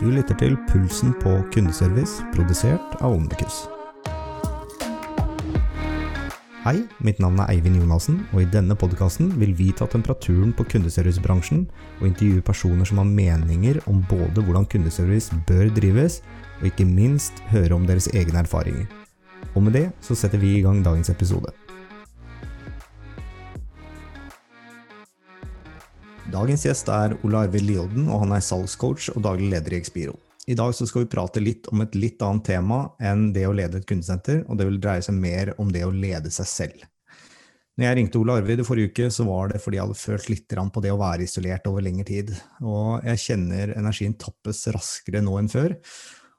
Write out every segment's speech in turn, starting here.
Du lytter til Pulsen på kundeservice, produsert av Omnikus. Hei, mitt navn er Eivind Jonassen, og i denne podkasten vil vi ta temperaturen på kundeservicebransjen og intervjue personer som har meninger om både hvordan kundeservice bør drives, og ikke minst høre om deres egne erfaringer. Og med det så setter vi i gang dagens episode. Dagens gjest er Ole Arvid Lioden, og han er salgscoach og daglig leder i Expiro. I dag skal vi prate litt om et litt annet tema enn det å lede et kundesenter, og det vil dreie seg mer om det å lede seg selv. Når jeg ringte Ole Arvid i forrige uke, så var det fordi jeg hadde følt litt på det å være isolert over lengre tid. Og jeg kjenner energien tappes raskere nå enn før.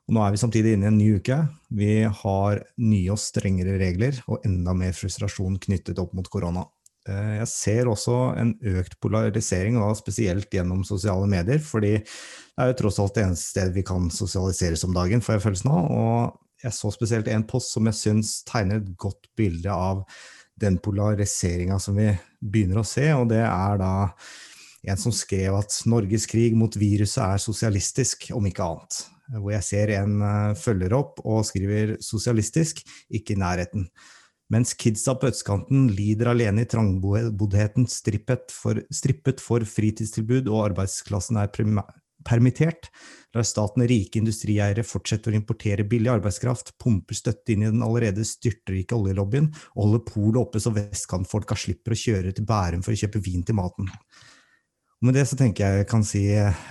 Og nå er vi samtidig inne i en ny uke. Vi har nye og strengere regler, og enda mer frustrasjon knyttet opp mot korona. Eh, jeg ser også en økt polarisering, da, spesielt gjennom sosiale medier. fordi det er jo tross alt det eneste stedet vi kan sosialiseres om dagen, får jeg følelsen av. Og jeg så spesielt en post som jeg syns tegner et godt bilde av den polariseringa som vi begynner å se, og det er da en som skrev at Norges krig mot viruset er sosialistisk, om ikke annet. Hvor jeg ser en eh, følger opp og skriver sosialistisk, ikke i nærheten. Mens kidsa på østkanten lider alene i trangboddheten, strippet for, strippet for fritidstilbud og arbeidsklassen er permittert, lar staten rike industrieiere fortsette å importere billig arbeidskraft, pumper støtte inn i den allerede styrtrike oljelobbyen og holder polet oppe så vestkantfolka slipper å kjøre til Bærum for å kjøpe vin til maten. Og med det så tenker jeg jeg kan si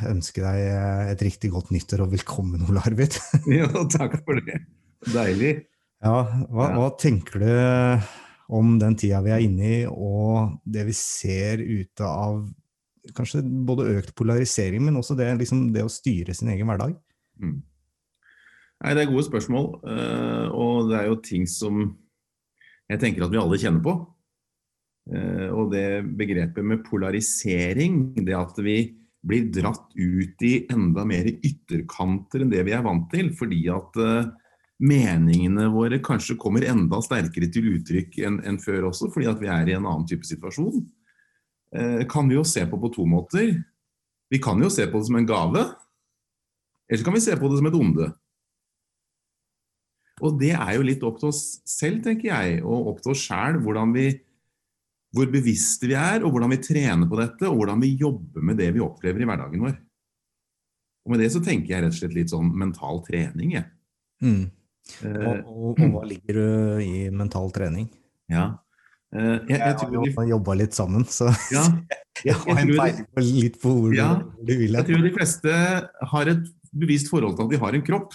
ønske deg et riktig godt nyttår og velkommen, Ole Arvid. jo, takk for det. Deilig. Ja, hva, hva, tenker du om den tida vi er inne i, og det vi ser ute av kanskje både økt polarisering, men også det, liksom, det å styre sin egen hverdag? Mm. Nei, Det er gode spørsmål, uh, og det er jo ting som jeg tenker at vi alle kjenner på. Uh, og det begrepet med polarisering, det at vi blir dratt ut i enda mer ytterkanter enn det vi er vant til, fordi at meningene våre kanskje kommer enda sterkere til uttrykk enn, en før også, fordi at vi er i en annen type situasjon, eh, kan vi jo se på på to måter. Vi kan jo se på det som en gave, eller så kan vi se på det som et onde. Og det er jo litt opp til oss selv, tenker jeg, og opp til oss sjæl hvor bevisste vi er, og hvordan vi trener på dette, og hvordan vi jobber med det vi opplever i hverdagen vår. Og med det så tenker jeg rett og slett litt sånn mental trening, jeg. Mm. Og, eh, og, og, hva ligger du i mental trening? Ja. Uh, jeg, jeg, jeg har jo jobba litt sammen, så ja, jeg, har en peiling på litt på hvor ja, du vil. Jeg tror de fleste har et bevisst forhold til at de har en kropp.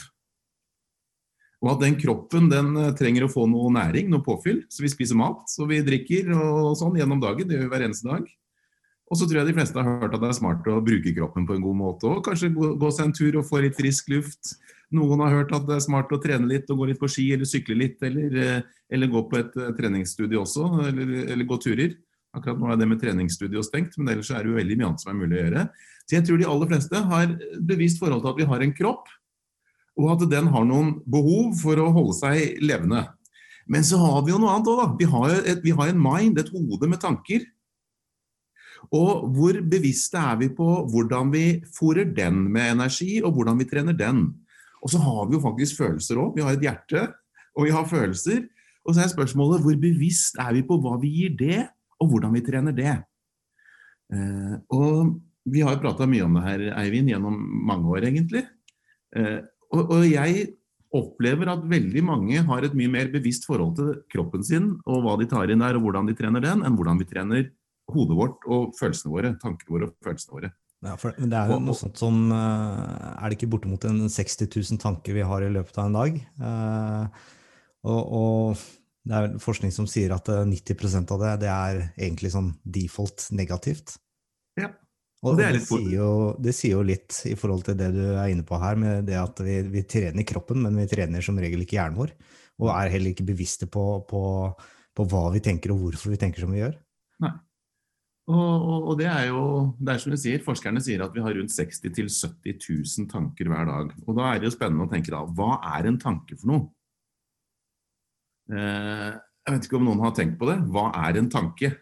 Og at den kroppen den eh, trenger å få noe næring, noe påfyll. Så vi spiser mat, så vi drikker og sånn gjennom dagen. Det gjør vi hver eneste dag. Og så tror jeg de fleste har hørt at det er smart å bruke kroppen på en god måte òg. Kanskje gå, gå, seg en tur og få litt frisk luft. Noen har hørt at det er smart å trene litt og gå litt på ski eller sykle litt, eller, eh, eller gå på et eh, treningsstudie også, eller, eller, gå turer. Akkurat nå er det med treningsstudio stengt, men ellers er det jo veldig mye annet som er mulig å gjøre. Så jeg tror de aller fleste har bevisst forhold til at vi har en kropp, og at den har noen behov for å holde seg levende. Men så har vi jo noe annet òg, da. Vi har, et, vi har en mind, et hode med tanker. Og hvor bevisste er vi på hvordan vi fôrer den med energi, og hvordan vi trener den. Og så har vi jo faktisk følelser òg. Vi har et hjerte, og vi har følelser. Og så er spørsmålet hvor bevisst er vi på hva vi gir det, og hvordan vi trener det. Eh, og vi har jo prata mye om det her, Eivind, gjennom mange år, egentlig. Eh, og, og, jeg opplever at veldig mange har et mye mer bevisst forhold til kroppen sin og hva de tar inn der, og hvordan de trener den, enn hvordan vi trener hodet vårt og følelsene våre, tankene våre og følelsene våre. Ja, for det er jo noe sånt som eh, Er det ikke bortimot en 60 000 tanker vi har i løpet av en dag? Eh, og, og det er forskning som sier at 90 eh, av det, det er egentlig sånn default negativt. Ja. Og det, det, sier jo, det, sier jo, litt i forhold til det du er inne på her, med det at vi, vi trener kroppen, men vi trener som regel ikke hjernen vår. Og er heller ikke bevisste på, på, på hva vi tenker og hvorfor vi tenker som vi gjør. Nei. Og, og, og, det er jo, det er som du sier, Forskerne sier at vi har rundt 60 000-70 000 tanker hver dag. Og Da er det jo spennende å tenke da, hva er en tanke for noe? Eh, jeg vet ikke om noen har tenkt på det. Hva er en tanke?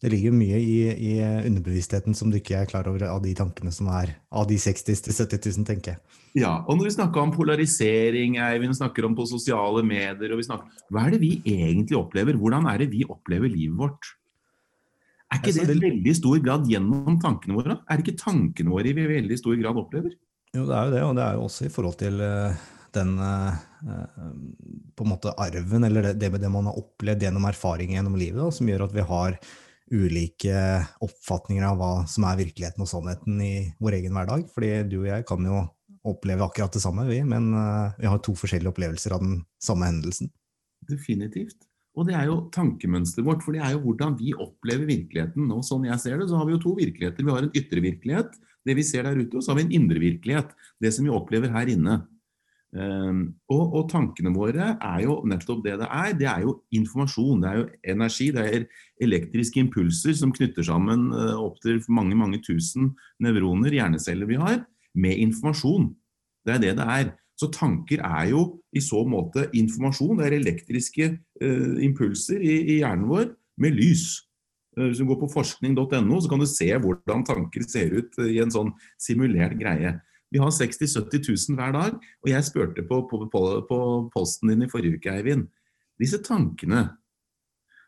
Det ligger mye i, i, underbevisstheten som du ikke er klar over av de tankene som er av de 60 000-70 000, tenker jeg. Ja, og når vi snakker om polarisering, Eivind, snakker om på sosiale medier og vi snakker, Hva er det vi egentlig opplever? Hvordan er det vi opplever livet vårt? Er ikke det i veldig stor grad gjennom tankene våre? Er det ikke tankene våre vi i veldig stor grad opplever? Jo, det er jo det, og det er jo også i forhold til uh, den uh, på en måte arven, eller det, det, det man har opplevd gjennom erfaring gjennom livet, da, som gjør at vi har ulike oppfatninger av hva som er virkeligheten og sannheten i vår egen hverdag. Fordi du og jeg kan jo oppleve akkurat det samme, vi, men vi har to forskjellige opplevelser av den samme hendelsen. Definitivt. Og det er jo tankemønsteret vårt, for det er jo hvordan vi opplever virkeligheten. Og sånn jeg ser det, så har vi jo to virkeligheter. Vi har en ytre virkelighet, det vi ser der ute, og så har vi en indre virkelighet, det som vi opplever her inne. Um, og, og, tankene våre er jo nettopp det det er. Det er jo informasjon, det er jo energi. Det er elektriske impulser som knytter sammen uh, opptil mange mange tusen nevroner, hjerneceller vi har, med informasjon. Det er det det er. Så tanker er jo i så måte informasjon. Det er elektriske uh, impulser i, i, hjernen vår med lys. Uh, hvis du går på forskning.no, så kan du se hvordan tanker ser ut i en sånn simulert greie. Vi har 60 000-70 000 hver dag. Og jeg spurte på, på, på, på, posten din i forrige uke, Eivind. Disse tankene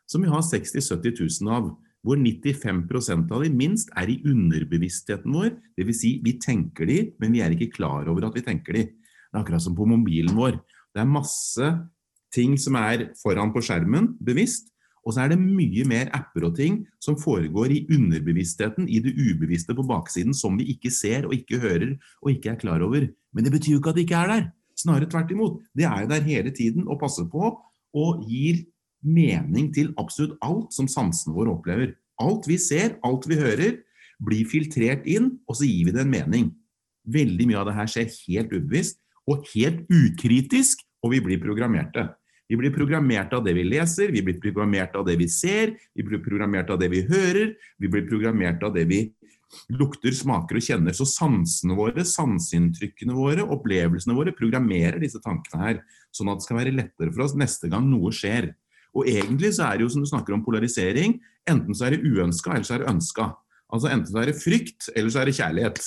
som vi har 60 000-70 000 av, hvor 95% av de minst er i underbevisstheten vår. Dvs. Si, vi tenker de, men vi er ikke klar over at vi tenker de. Det er akkurat som på mobilen vår. Det er masse ting som er foran på skjermen, bevisst, og så er det mye mer apper og ting som foregår i underbevisstheten, i det ubevisste på baksiden, som vi ikke ser og ikke hører og ikke er klar over. Men det betyr jo ikke at det ikke er der. Snarere tvert imot. Det er jo der hele tiden og passer på og gir mening til absolutt alt som sansene våre opplever. Alt vi ser, alt vi hører, blir filtrert inn, og så gir vi det en mening. Veldig mye av det her skjer helt ubevisst og helt ukritisk, og vi blir programmerte. Vi blir programmert av det vi leser, vi blir programmert av det vi ser, vi blir programmert av det vi hører, vi blir programmert av det vi lukter, smaker og kjenner. Så sansene våre, sanseinntrykkene våre, opplevelsene våre programmerer disse tankene her, sånn at det skal være lettere for oss neste gang noe skjer. Og egentlig så er det jo som du snakker om polarisering, enten så er det uønska, eller så er det ønska. Altså enten så er det frykt, eller så er det kjærlighet.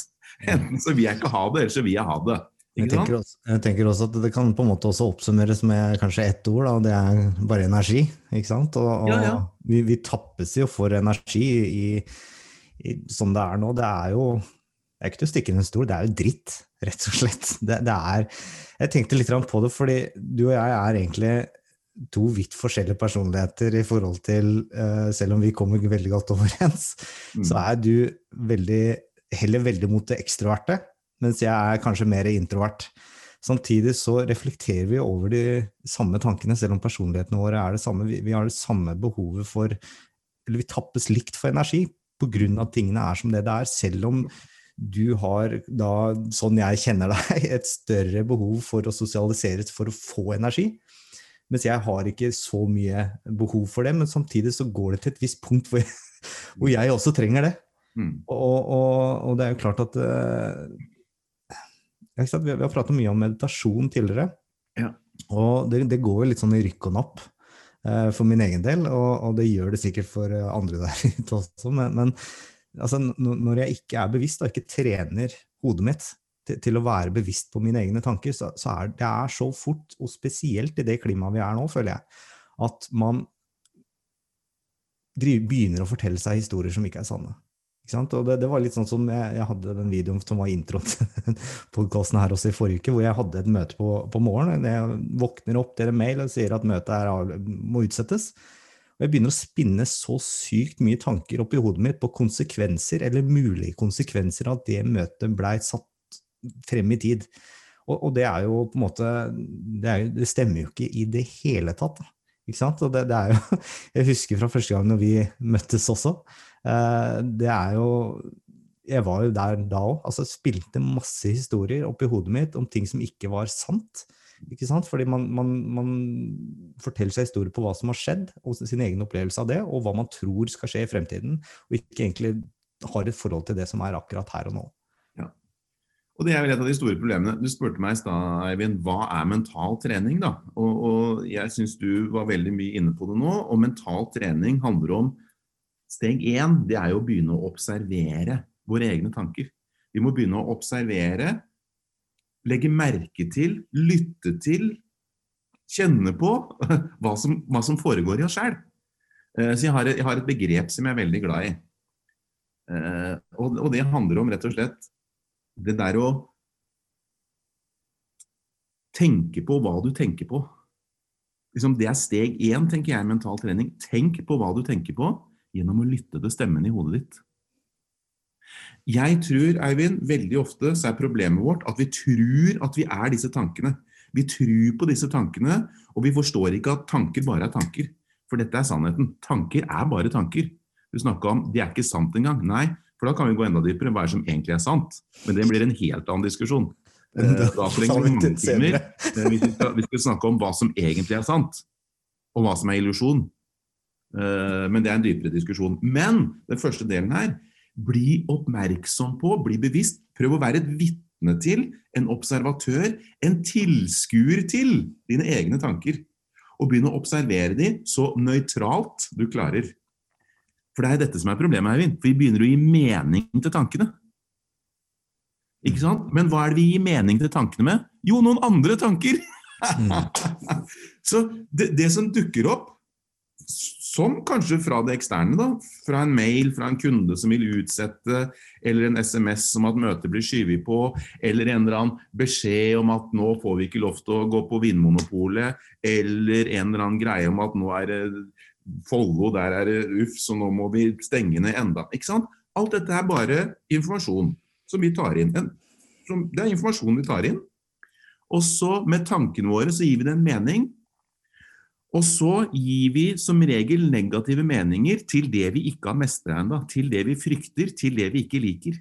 Enten så vil jeg ikke ha det, eller så vil jeg ha det. Jeg tenker, også, jeg tenker, også, at det kan på en måte også oppsummeres med kanskje ett ord, og det er bare energi. ikke sant? Og, og ja, ja. Vi, vi, tappes jo for energi i, i, som det er nå. Det er jo det er ikke til å stikke under stol, det er jo dritt, rett og slett. Det, det er, jeg tenkte litt på det, fordi du og jeg er egentlig to vidt forskjellige personligheter i forhold til uh, Selv om vi kommer veldig godt overens, mm. så er du veldig, heller veldig mot det ekstroverte mens jeg er kanskje mer introvert. Samtidig så reflekterer vi over de samme tankene, selv om personlighetene våre er det samme. Vi, vi har det samme behovet for Eller vi tappes likt for energi av at tingene er som det det er, selv om du har da, sånn jeg kjenner deg, et større behov for å sosialiseres for å få energi. Mens jeg har ikke så mye behov for det, men samtidig så går det til et visst punkt hvor jeg, hvor jeg også trenger det. Mm. Og, og, og, det er jo klart at uh, vi vi har pratet mye om meditasjon tidligere. Ja. Og det, det, går jo litt sånn i rykk og napp eh, for min egen del, og, og, det gjør det sikkert for eh, andre der ute også. Men, men altså, når jeg ikke er bevisst og ikke trener hodet mitt til, til, å være bevisst på mine egne tanker, så, så er det er så fort, og spesielt i det klimaet vi er nå, føler jeg, at man begynner å fortelle seg historier som ikke er sanne. Og det, det, var litt sånn som jeg, jeg hadde den videoen som var introen til podkasten her også i forrige uke, hvor jeg hadde et møte på, på morgenen. Jeg våkner opp til en mail og sier at møtet er, må utsettes. Og jeg begynner å spinne så sykt mye tanker opp i hodet mitt på konsekvenser, eller mulige konsekvenser av at det møtet blei satt frem i tid. Og, og, det er jo på en måte det, er, det, stemmer jo ikke i det hele tatt. Ikke sant? Og det, det er jo Jeg husker fra første gang når vi møttes også. Eh, det er jo Jeg var jo der da òg. Altså, spilte masse historier oppi hodet mitt om ting som ikke var sant. Ikke sant? Fordi man, man, man, forteller seg historier på hva som har skjedd, og sin egen opplevelse av det, og hva man tror skal skje i fremtiden, og ikke egentlig har et forhold til det som er akkurat her og nå. Ja. Og Det er vel et av de store problemene. Du spurte meg i stad, Eivind, hva er mental trening? da? Og, og jeg syns du var veldig mye inne på det nå. Og mental trening handler om Steg én det er jo å begynne å observere våre egne tanker. Vi må begynne å observere, legge merke til, lytte til, kjenne på hva som, hva som foregår i oss sjøl. Eh, så jeg har, jeg har, et, begrep som jeg er veldig glad i. Eh, og, det handler om rett og slett det der å tenke på hva du tenker på. Liksom, det er steg én, tenker jeg, mental trening. Tenk på hva du tenker på gjennom å lytte til stemmen i hodet ditt. Jeg tror, Eivind, veldig ofte så er problemet vårt at vi tror at vi er disse tankene. Vi tror på disse tankene, og vi forstår ikke at tanker bare er tanker. For dette er sannheten. Tanker er bare tanker. Du snakka om de er ikke sant engang. Nei, for da kan vi gå enda dypere. Hva er det som egentlig er sant? Men det blir en helt annen diskusjon. Eh, da trenger vi mange timer eh, hvis vi skal snakke om hva som egentlig er sant, og hva som er illusjon. Eh, men det er en dypere diskusjon. Men den første delen her bli oppmerksom på, bli bevisst. Prøv å være et vitne til, en observatør, en tilskuer til dine egne tanker. Og begynn å observere dem så nøytralt du klarer. For det er dette som er problemet, Eivind. For vi begynner å gi mening til tankene. Ikke sant? Men hva er det vi gir mening til tankene med? Jo, noen andre tanker! Mm. så det, det, som dukker opp, som kanskje fra det eksterne, da, fra en mail fra en kunde som vil utsette, eller en SMS om at møtet blir skyvet på, eller en eller annen beskjed om at nå får vi ikke lov til å gå på Vinmonopolet, eller en eller annen greie om at nå er det Follo, der er det uff, så nå må vi stenge ned enda. Ikke sant? Alt dette er bare informasjon som vi tar inn. det er informasjon vi tar inn. Og så med tankene våre så gir vi det en mening. Og så gir vi som regel negative meninger til det vi ikke har mestra ennå. Til det vi frykter, til det vi ikke liker.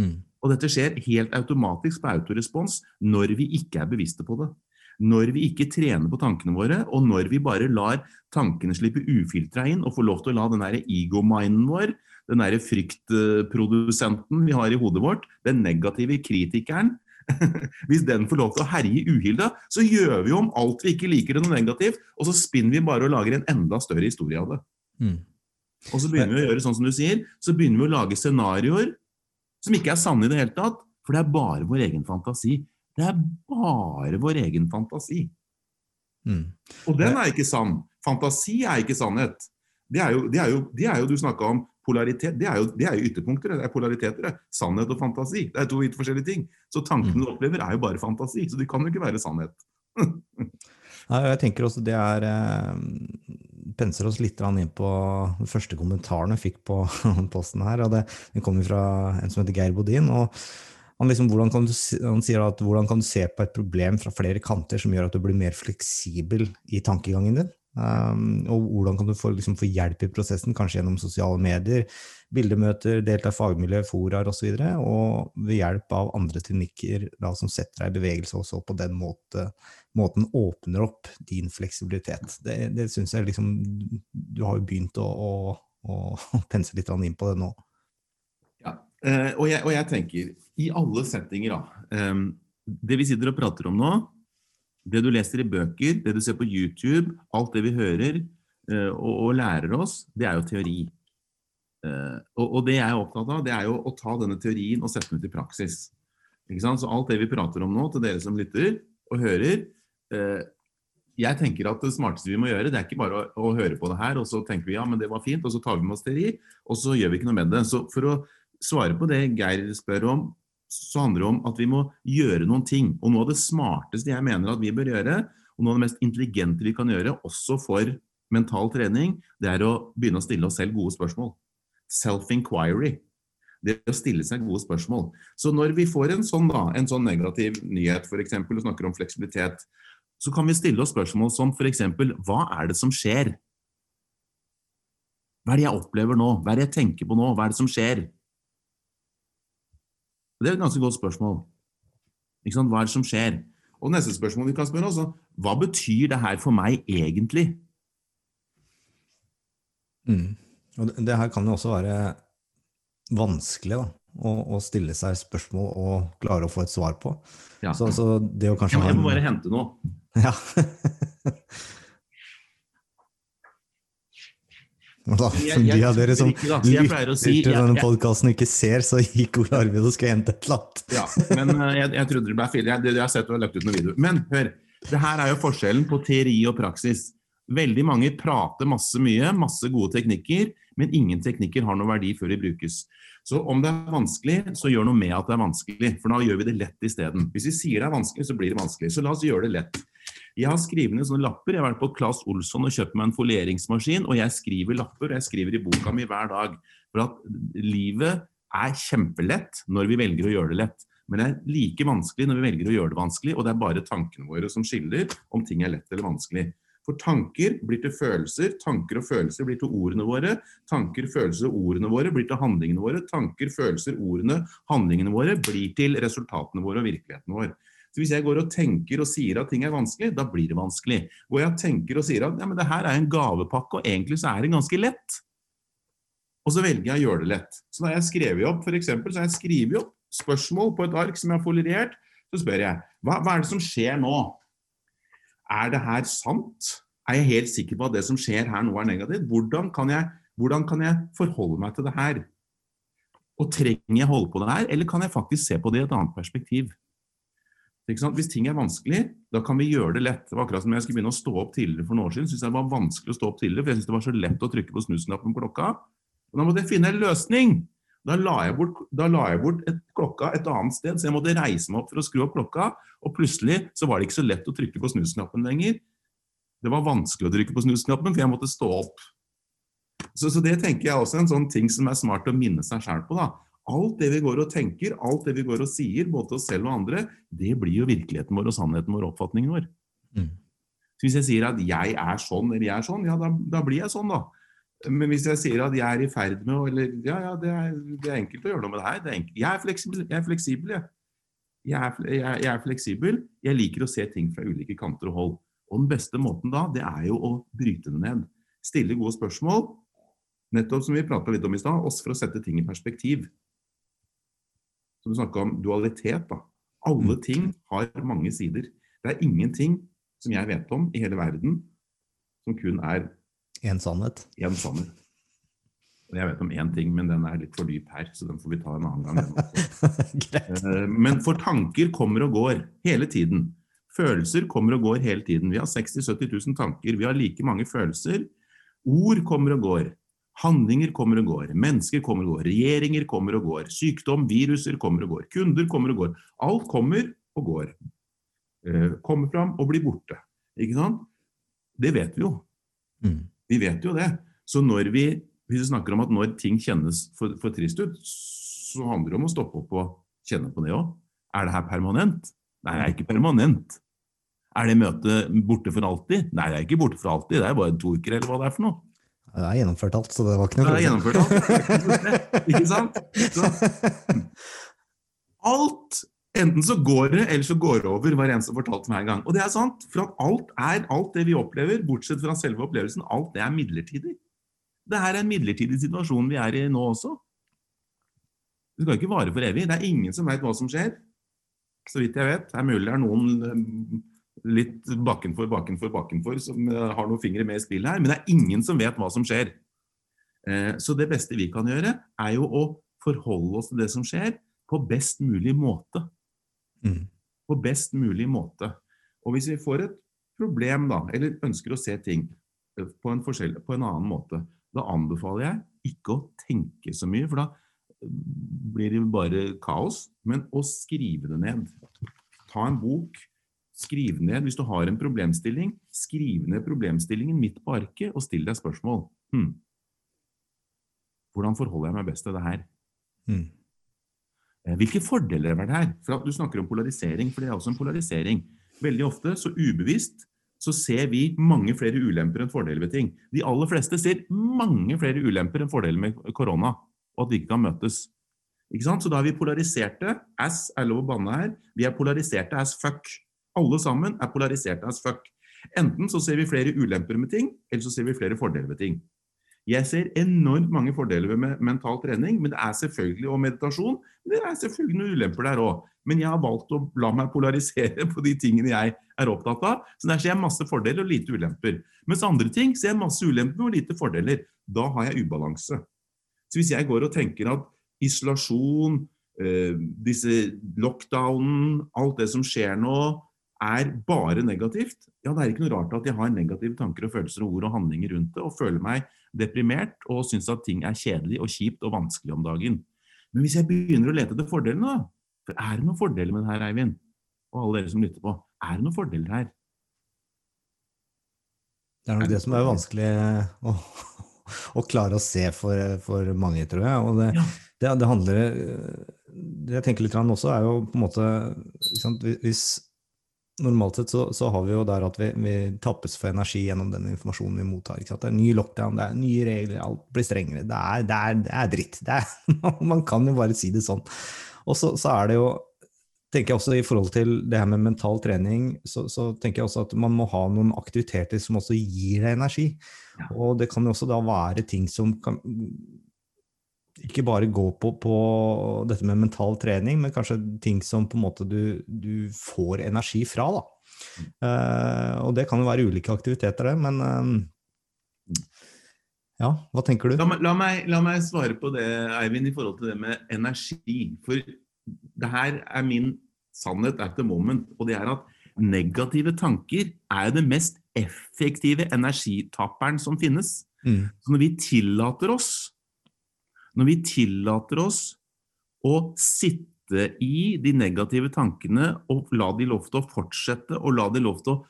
Mm. Og dette skjer helt automatisk på autorespons når vi ikke er bevisste på det. Når vi ikke trener på tankene våre, og når vi bare lar tankene slippe ufiltra inn og får lov til å la den ego-minden vår den derre fryktprodusenten vi har i hodet vårt, den negative kritikeren Hvis den får lov til å herje uhilda, så gjør vi om alt vi ikke liker det noe negativt, og så spinner vi bare og lager en enda større historie av det. Mm. Og så begynner vi å gjøre sånn som du sier, så begynner vi å lage scenarioer som ikke er sanne i det hele tatt, for det er bare vår egen fantasi. Det er bare vår egen fantasi. Mm. Og den er ikke sann. Fantasi er ikke sannhet. Det er jo, det er jo, det er jo du snakka om polaritet, det er, jo, det er jo ytterpunkter. Det er polariteter. Det. Sannhet og fantasi. Det er to vidt forskjellige ting. Så tankene du mm. opplever, er jo bare fantasi. Så de kan jo ikke være sannhet. Nei, jeg tenker også det er eh, penser oss litt inn på den første kommentaren jeg fikk på posten her. og det, Den kommer fra en som heter Geir Bodin. og han, liksom, kan du, han, sier at hvordan kan du se på et problem fra flere kanter som gjør at du blir mer fleksibel i tankegangen din? Um, og hvordan kan du få, liksom, få, hjelp i prosessen, kanskje gjennom sosiale medier, bildemøter, delta i fagmiljø, foraer osv., og, så og ved hjelp av andre teknikker da, som setter deg i bevegelse, også på den måte, måten åpner opp din fleksibilitet. Det, det syns jeg liksom Du har jo begynt å, å, å pense litt inn på det nå. Ja, uh, og, jeg, og, jeg, tenker, i alle settinger, da um, Det vi sitter og prater om nå, det du leser i bøker, det du ser på YouTube, alt det vi hører uh, og, og, lærer oss, det er jo teori. Uh, og, og, det jeg er opptatt av, det er jo å ta denne teorien og sette den ut i praksis. Så alt det vi prater om nå, til dere som lytter og hører uh, Jeg tenker at det smarteste vi må gjøre, det er ikke bare å, å, høre på det her, og så tenker vi ja, men det var fint, og så tar vi med oss teori, og så gjør vi ikke noe med det. Så for å svare på det Geir spør om, så handler det om at vi må gjøre noen ting. Og noe av det smarteste jeg mener at vi bør gjøre, og noe av det mest intelligente vi kan gjøre, også for mental trening, det er å begynne å stille oss selv gode spørsmål. Self-inquiry. Det å stille seg gode spørsmål. Så når vi får en sånn, da, en sånn negativ nyhet, f.eks., og snakker om fleksibilitet, så kan vi stille oss spørsmål som f.eks.: Hva er det som skjer? Hva er det jeg opplever nå? Hva er det jeg tenker på nå? Hva er det som skjer? Det er et ganske godt spørsmål. Hva er det som skjer? Og neste spørsmål vi kan spørre også, hva betyr det her for meg egentlig? Mm. Og det, det, her kan jo også være vanskelig da, å, å, stille seg spørsmål og klare å få et svar på. Ja. Så, så det å kanskje Jeg må bare hente noe. Ja. Da, for de av dere som ikke, lytter si- til denne podkasten og ikke ser, så gikk Ole Arvid og skulle hente et eller annet. Ja, men eh, jeg, jeg trodde det ble feil. Jeg, jeg har sett du har lagt ut noen videoer. Men hør, det her er jo forskjellen på teori og praksis. Veldig mange prater masse mye, masse gode teknikker, men ingen teknikker har noen verdi før de brukes. Så om det er vanskelig, så gjør noe med at det er vanskelig, for da gjør vi det lett isteden. Hvis vi sier det er vanskelig, så blir det vanskelig. Så la oss gjøre det lett. Jeg har skrevet ned sånne lapper. Jeg har vært på Claes Olsson og kjøpt meg en folieringsmaskin, og jeg skriver lapper, og jeg skriver i boka mi hver dag. For at livet er kjempelett når vi velger å gjøre det lett. Men det er like vanskelig når vi velger å gjøre det vanskelig, og det er bare tankene våre som skiller om ting er lett eller vanskelig. For tanker blir til følelser, tanker og følelser blir til ordene våre. Tanker, følelser og ordene våre blir til handlingene våre. Tanker, følelser, ordene, handlingene våre blir til resultatene våre og virkeligheten vår. Så Hvis jeg går og tenker og sier at ting er vanskelig, da blir det vanskelig. Går jeg tenker og sier at ja, men det her er en gavepakke, og egentlig så er det ganske lett. Og så velger jeg å gjøre det lett. Så da har jeg skrevet opp, for eksempel, så har jeg skrevet opp spørsmål på et ark som jeg har foliert. Så spør jeg hva, hva er det som skjer nå? Er det her sant? Er jeg helt sikker på at det som skjer her nå er negativt? Hvordan kan jeg, hvordan kan jeg forholde meg til det her? Og trenger jeg holde på det her, eller kan jeg faktisk se på det i et annet perspektiv? Hvis ting er vanskelig, da kan vi gjøre det lett. Det var akkurat som jeg skulle begynne å stå opp tidligere for noen år siden. Synes jeg det var vanskelig å stå opp tidligere, for jeg syntes det var så lett å trykke på snusknappen på klokka. Og da måtte jeg finne en løsning. Da la jeg bort, la jeg bort et, klokka et annet sted, så jeg måtte reise meg opp for å skru opp klokka. Og plutselig så var det ikke så lett å trykke på snusknappen lenger. Det var vanskelig å trykke på snusknappen, for jeg måtte stå opp. Så, så det tenker jeg også er en sånn ting som er smart å minne seg sjæl på. da. Alt det vi går og tenker, alt det vi går og sier, både til oss selv og andre, det blir jo virkeligheten vår og sannheten vår og oppfatningen vår. Mm. Så hvis jeg sier at jeg er sånn eller jeg er sånn, ja da, da blir jeg sånn, da. Men hvis jeg sier at jeg er i ferd med eller, Ja, ja, det er, det er enkelt å gjøre noe med det her. Det er enkelt. Jeg er fleksibel, jeg. Er fleksibel, jeg. Jeg, er, jeg, jeg er fleksibel. Jeg liker å se ting fra ulike kanter og hold. Og den beste måten da, det er jo å bryte det ned. Stille gode spørsmål. Nettopp som vi prata litt om i stad, også for å sette ting i perspektiv. Så du snakka om dualitet, da. Alle ting har mange sider. Det er ingenting som jeg vet om i hele verden som kun er En sannhet. En sannhet. Jeg vet om én ting, men den er litt for dyp her, så den får vi ta en annen gang. Eh, Men for tanker kommer og går hele tiden. Følelser kommer og går hele tiden. Vi har 60 000-70 000 tanker. Vi har like mange følelser. Ord kommer og går. Handlinger kommer og går. Mennesker kommer og går. Regjeringer kommer og går. Sykdom, viruser kommer og går. Kunder kommer og går. Alt kommer og går. Eh, Kommer fram og blir borte. Ikke sant? Det vet vi jo. Mm. Vi vet jo det. Så når vi, hvis vi snakker om at når ting kjennes for, for trist ut, så handler det om å stoppe opp og kjenne på det òg. Er det her permanent? Nei, det er ikke permanent. Er det møtet borte for alltid? Nei, det er ikke borte for alltid. Det er bare to uker, eller hva det er for noe. Det er gjennomført alt, så det var ikke noe er gjennomført alt. Ikke. Ikke sant? Så, alt Enten så går det, eller så går det over, var en som fortalte meg en gang. Og det er sant, for at alt er alt det vi opplever, bortsett fra selve opplevelsen, alt det er midlertidig. Det her er en midlertidig situasjon vi er i nå også. Det skal ikke vare for evig. Det er ingen som vet hva som skjer. Så vidt jeg vet. Det er mulig det er noen eh, litt bakenfor, bakenfor, bakenfor som eh, har noen fingre med i spillet her, men det er ingen som vet hva som skjer. Eh, Så det beste vi kan gjøre, er jo å forholde oss til det som skjer, på best mulig måte Mm. på best mulig måte. Og hvis vi får et problem, da, eller ønsker å se ting eh, på en, på en annen måte, da anbefaler jeg ikke å tenke så mye, for da blir det bare kaos. Men å skrive det ned. Ta en bok, skriv ned hvis du har en problemstilling. Skriv ned problemstillingen midt på arket og still deg spørsmål. Hm. Hvordan forholder jeg meg best til det her? Mm. Eh, Hvilke fordeler er det her? For at Du snakker om polarisering, for det er også en polarisering. Veldig ofte, så ubevisst, så ser vi mange flere ulemper enn fordeler ved ting. De aller fleste ser mange flere ulemper enn fordeler med korona, og at vi ikke kan møtes. Ikke sant? Så da er vi polariserte as er lov å banne her. Vi er polariserte as fuck. Alle sammen er polariserte as fuck. Enten så ser vi flere ulemper med ting, eller så ser vi flere fordeler med ting. Jeg ser enormt mange fordeler med mental trening, men det er selvfølgelig og meditasjon. Men det er selvfølgelig noen ulemper der òg. Men jeg har valgt å la meg polarisere på de tingene jeg er opptatt av. Så der ser jeg masse fordeler og lite ulemper. Mens andre ting ser jeg masse ulemper og lite fordeler. Da har jeg ubalanse. Så hvis jeg går og tenker at isolasjon, eh, disse lockdownen, alt det som skjer nå, er bare negativt, ja, det er ikke noe rart at jeg har negative tanker og følelser og ord og handlinger rundt det, og føler meg deprimert og syns at ting er kjedelig og kjipt og vanskelig om dagen. Men hvis jeg begynner å lete etter fordelene, da For er det noen fordeler med det her, Eivind? Og alle dere som lytter på. Er det noen fordeler her? Det er nok det som er vanskelig å, å klare å se for, for mange, tror jeg. Og det, ja. det, det handler Det jeg tenker litt også, er jo på en måte Hvis normalt sett så, så, har vi jo der at vi, vi, tappes for energi gjennom den informasjonen vi mottar. Det er ny lockdown, det er nye regler, alt blir strengere. Det er, det er, det er dritt. Er, man kan jo bare si det sånn. Og så, så, er det jo tenker jeg også I forhold til det her med mental trening, så, så, tenker jeg også at man må ha noen aktiviteter som også gir deg energi. Og det kan jo også da være ting som kan ikke bare gå på, på, dette med mental trening, men kanskje ting som på en måte du, du får energi fra. da. Uh, og det kan jo være ulike aktiviteter, det, men uh, ja, hva tenker du? La meg, la, meg, la meg, svare på det, Eivind, i forhold til det med energi. For det her er min sannhet at the moment, og det er at negative tanker er det mest effektive energitapperen som finnes. Mm. Så når vi tillater oss når vi tillater oss å sitte i de negative tankene og la de lov til å fortsette og la de lov til å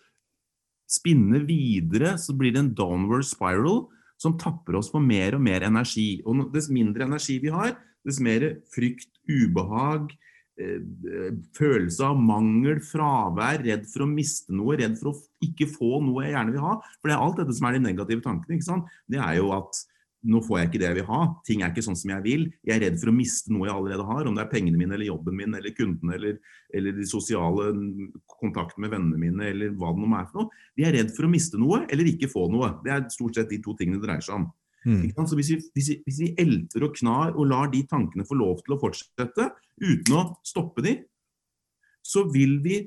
spinne videre, så blir det en downward spiral som tapper oss for mer og mer energi. Og dess mindre energi vi har, dess mer frykt, ubehag, eh, følelse av mangel, fravær, redd for å miste noe, redd for å ikke få noe jeg gjerne vil ha. For det er alt dette som er de negative tankene. ikke sant? Det er jo at nå får jeg ikke det jeg vil ha. Ting er ikke sånn som jeg vil. Jeg er redd for å miste noe jeg allerede har, om det er pengene mine eller jobben min eller kundene eller, eller de sosiale kontaktene med vennene mine eller hva det nå er for noe. Vi er redd for å miste noe eller ikke få noe. Det er stort sett de to tingene det dreier seg om. Mm. Så hvis vi, hvis, vi, hvis vi, elter og knar og lar de tankene få lov til å fortsette uten å stoppe de, så vil vi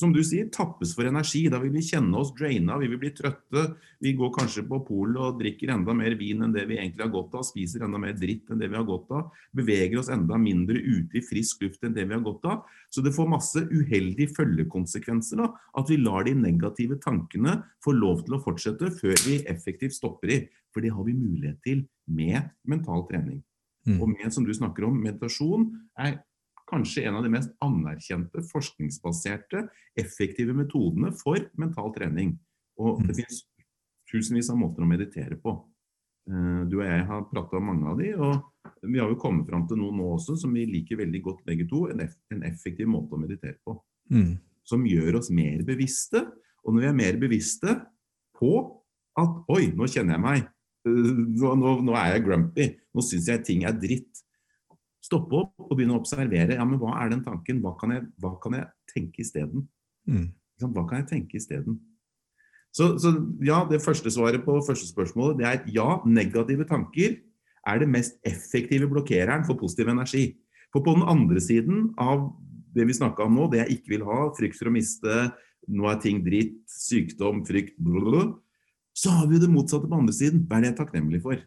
som du sier, tappes for energi. Da vil vi kjenne oss draina, vi vil bli trøtte. Vi går kanskje på polet og drikker enda mer vin enn det vi egentlig har godt av. Spiser enda mer dritt enn det vi har godt av. Beveger oss enda mindre ute i frisk luft enn det vi har godt av. Så det får masse uheldige følgekonsekvenser da, at vi lar de negative tankene få lov til å fortsette før vi effektivt stopper i. For det har vi mulighet til med mental trening. Mm. Og med, som du snakker om, meditasjon er kanskje en av de mest anerkjente, forskningsbaserte, effektive metodene for mental trening. Og det mm. finnes tusenvis av måter å meditere på. Eh, du og jeg har prata om mange av de, og vi har jo kommet fram til noe nå også som vi liker veldig godt begge to. En, effektiv måte å meditere på. Mm. Som gjør oss mer bevisste. Og når vi er mer bevisste på at Oi, nå kjenner jeg meg. Eh, nå, nå, nå er jeg grumpy. Nå syns jeg ting er dritt stoppe opp og begynne å observere. Ja, men hva er den tanken? Hva kan jeg, hva kan jeg tenke isteden? Mm. Hva kan jeg tenke isteden? Så, så ja, det første svaret på første spørsmålet det er ja, negative tanker er det mest effektive blokkereren for positiv energi. For på den andre siden av det vi snakka om nå, det jeg ikke vil ha, frykt for å miste, nå er ting dritt, sykdom, frykt, blablabla, så har vi jo det motsatte på andre siden. Hva er det jeg er takknemlig for?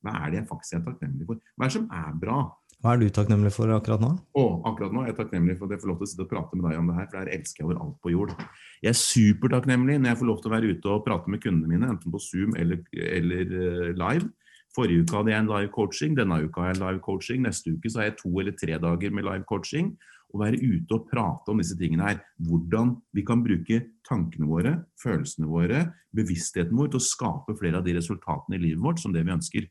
Hva er det jeg faktisk er takknemlig for? Hva er det som er bra? Hva er du takknemlig for akkurat nå? Å, akkurat nå er jeg takknemlig for at jeg får lov til å sitte og prate med deg om det her, for det her elsker jeg over alt på jord. Jeg er supertakknemlig når jeg får lov til å være ute og prate med kundene mine, enten på Zoom eller, eller uh, live. Forrige uke hadde jeg en live coaching, denne uka har jeg live coaching, neste uke så har jeg to eller tre dager med live coaching. Å være ute og prate om disse tingene her. Hvordan vi kan bruke tankene våre, følelsene våre, bevisstheten vår til å skape flere av de resultatene i livet vårt som det vi ønsker.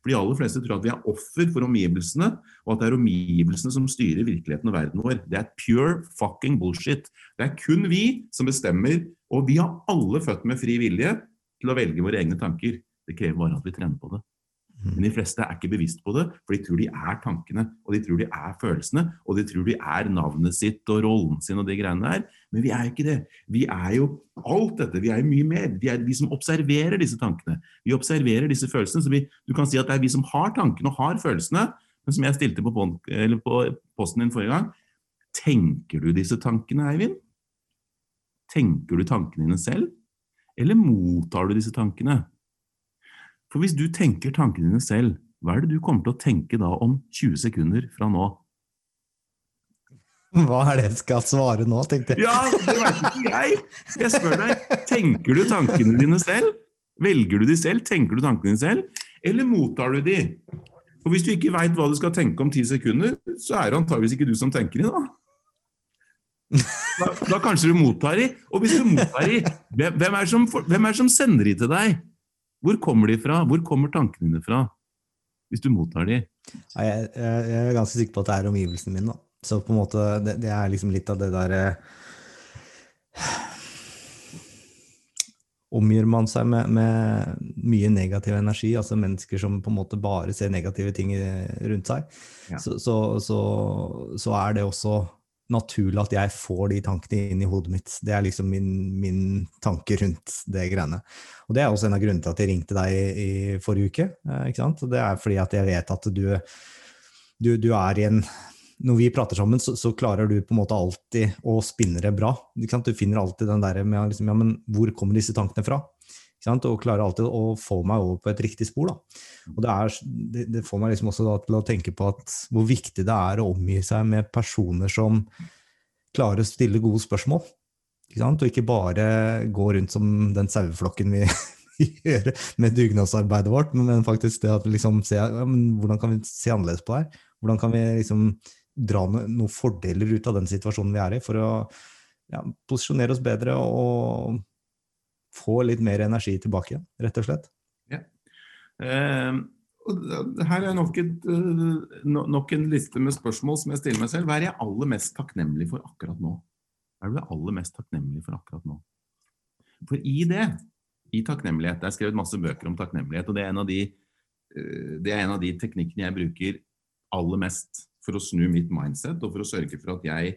For de aller fleste tror at vi er offer for omgivelsene, og at det er omgivelsene som styrer virkeligheten og verden vår. Det er pure fucking bullshit. Det er kun vi som bestemmer, og vi har alle født med fri vilje til å velge våre egne tanker. Det krever bare at vi trener på det. Mm. Men de fleste er ikke bevisst på det, for de tror de er tankene, og de tror de er følelsene, og de tror de er navnet sitt og rollen sin og de greiene der. Men vi er jo ikke det. Vi er jo alt dette. Vi er jo mye mer. Vi er de som observerer disse tankene. Vi observerer disse følelsene. Så vi, du kan si at det er vi som har tankene og har følelsene. Men som jeg stilte på, på posten din forrige gang, tenker du disse tankene, Eivind? Tenker du tankene dine selv? Eller mottar du disse tankene? For hvis du tenker tankene dine selv, hva er det du kommer til å tenke da om 20 sekunder fra nå? Hva er det jeg skal svare nå, tenkte jeg. Ja, det veit ikke jeg! Jeg spør deg, tenker du tankene dine selv? Velger du de selv? Tenker du tankene dine selv? Eller mottar du de? For hvis du ikke veit hva du skal tenke om ti sekunder, så er det antageligvis ikke du som tenker de, da. Da, da kanskje du mottar de. Og hvis du mottar de, hvem er, som, er det som sender de til deg? Hvor kommer de fra? Hvor kommer tankene dine fra? Hvis du mottar de? Ja, jeg, jeg, er ganske sikker på at det er omgivelsene mine. Da. Så på en måte, det, det er liksom litt av det derre Omgir man seg med, med, mye negativ energi, altså mennesker som på en måte bare ser negative ting rundt seg, ja. så, så, så, så er det også naturlig at jeg får de tankene inn i hodet mitt. Det er liksom min, min tanke rundt det greiene. Og det er også en av grunnene til at jeg ringte deg i, i forrige uke. Eh, ikke sant? Og Det er fordi at jeg vet at du, du, du er i en Når vi prater sammen, så, så, klarer du på en måte alltid å spinne det bra. Ikke sant? Du finner alltid den der med liksom, ja, men hvor kommer disse tankene fra? Og klarer alltid å få meg over på et riktig spor. Da. Og det, er, det, det, får meg liksom også til å tenke på at, hvor viktig det er å omgi seg med personer som klarer å stille gode spørsmål. Ikke og ikke bare gå rundt som den saueflokken vi, gjør med dugnadsarbeidet vårt, men faktisk det at vi liksom ser ja, hvordan kan vi se annerledes på det her? Hvordan kan vi liksom dra noen fordeler ut av den situasjonen vi er i, for å ja, posisjonere oss bedre og få litt mer energi tilbake igjen, rett og slett. Uh, her er nok, et, uh, nok, en liste med spørsmål som jeg stiller meg selv. Hva er jeg aller mest takknemlig for akkurat nå? Hva er du aller mest takknemlig for akkurat nå? For i det, i takknemlighet Det er skrevet masse bøker om takknemlighet, og det er de, uh, det er en av de teknikkene jeg bruker aller mest for å snu mitt mindset, og for å sørge for at jeg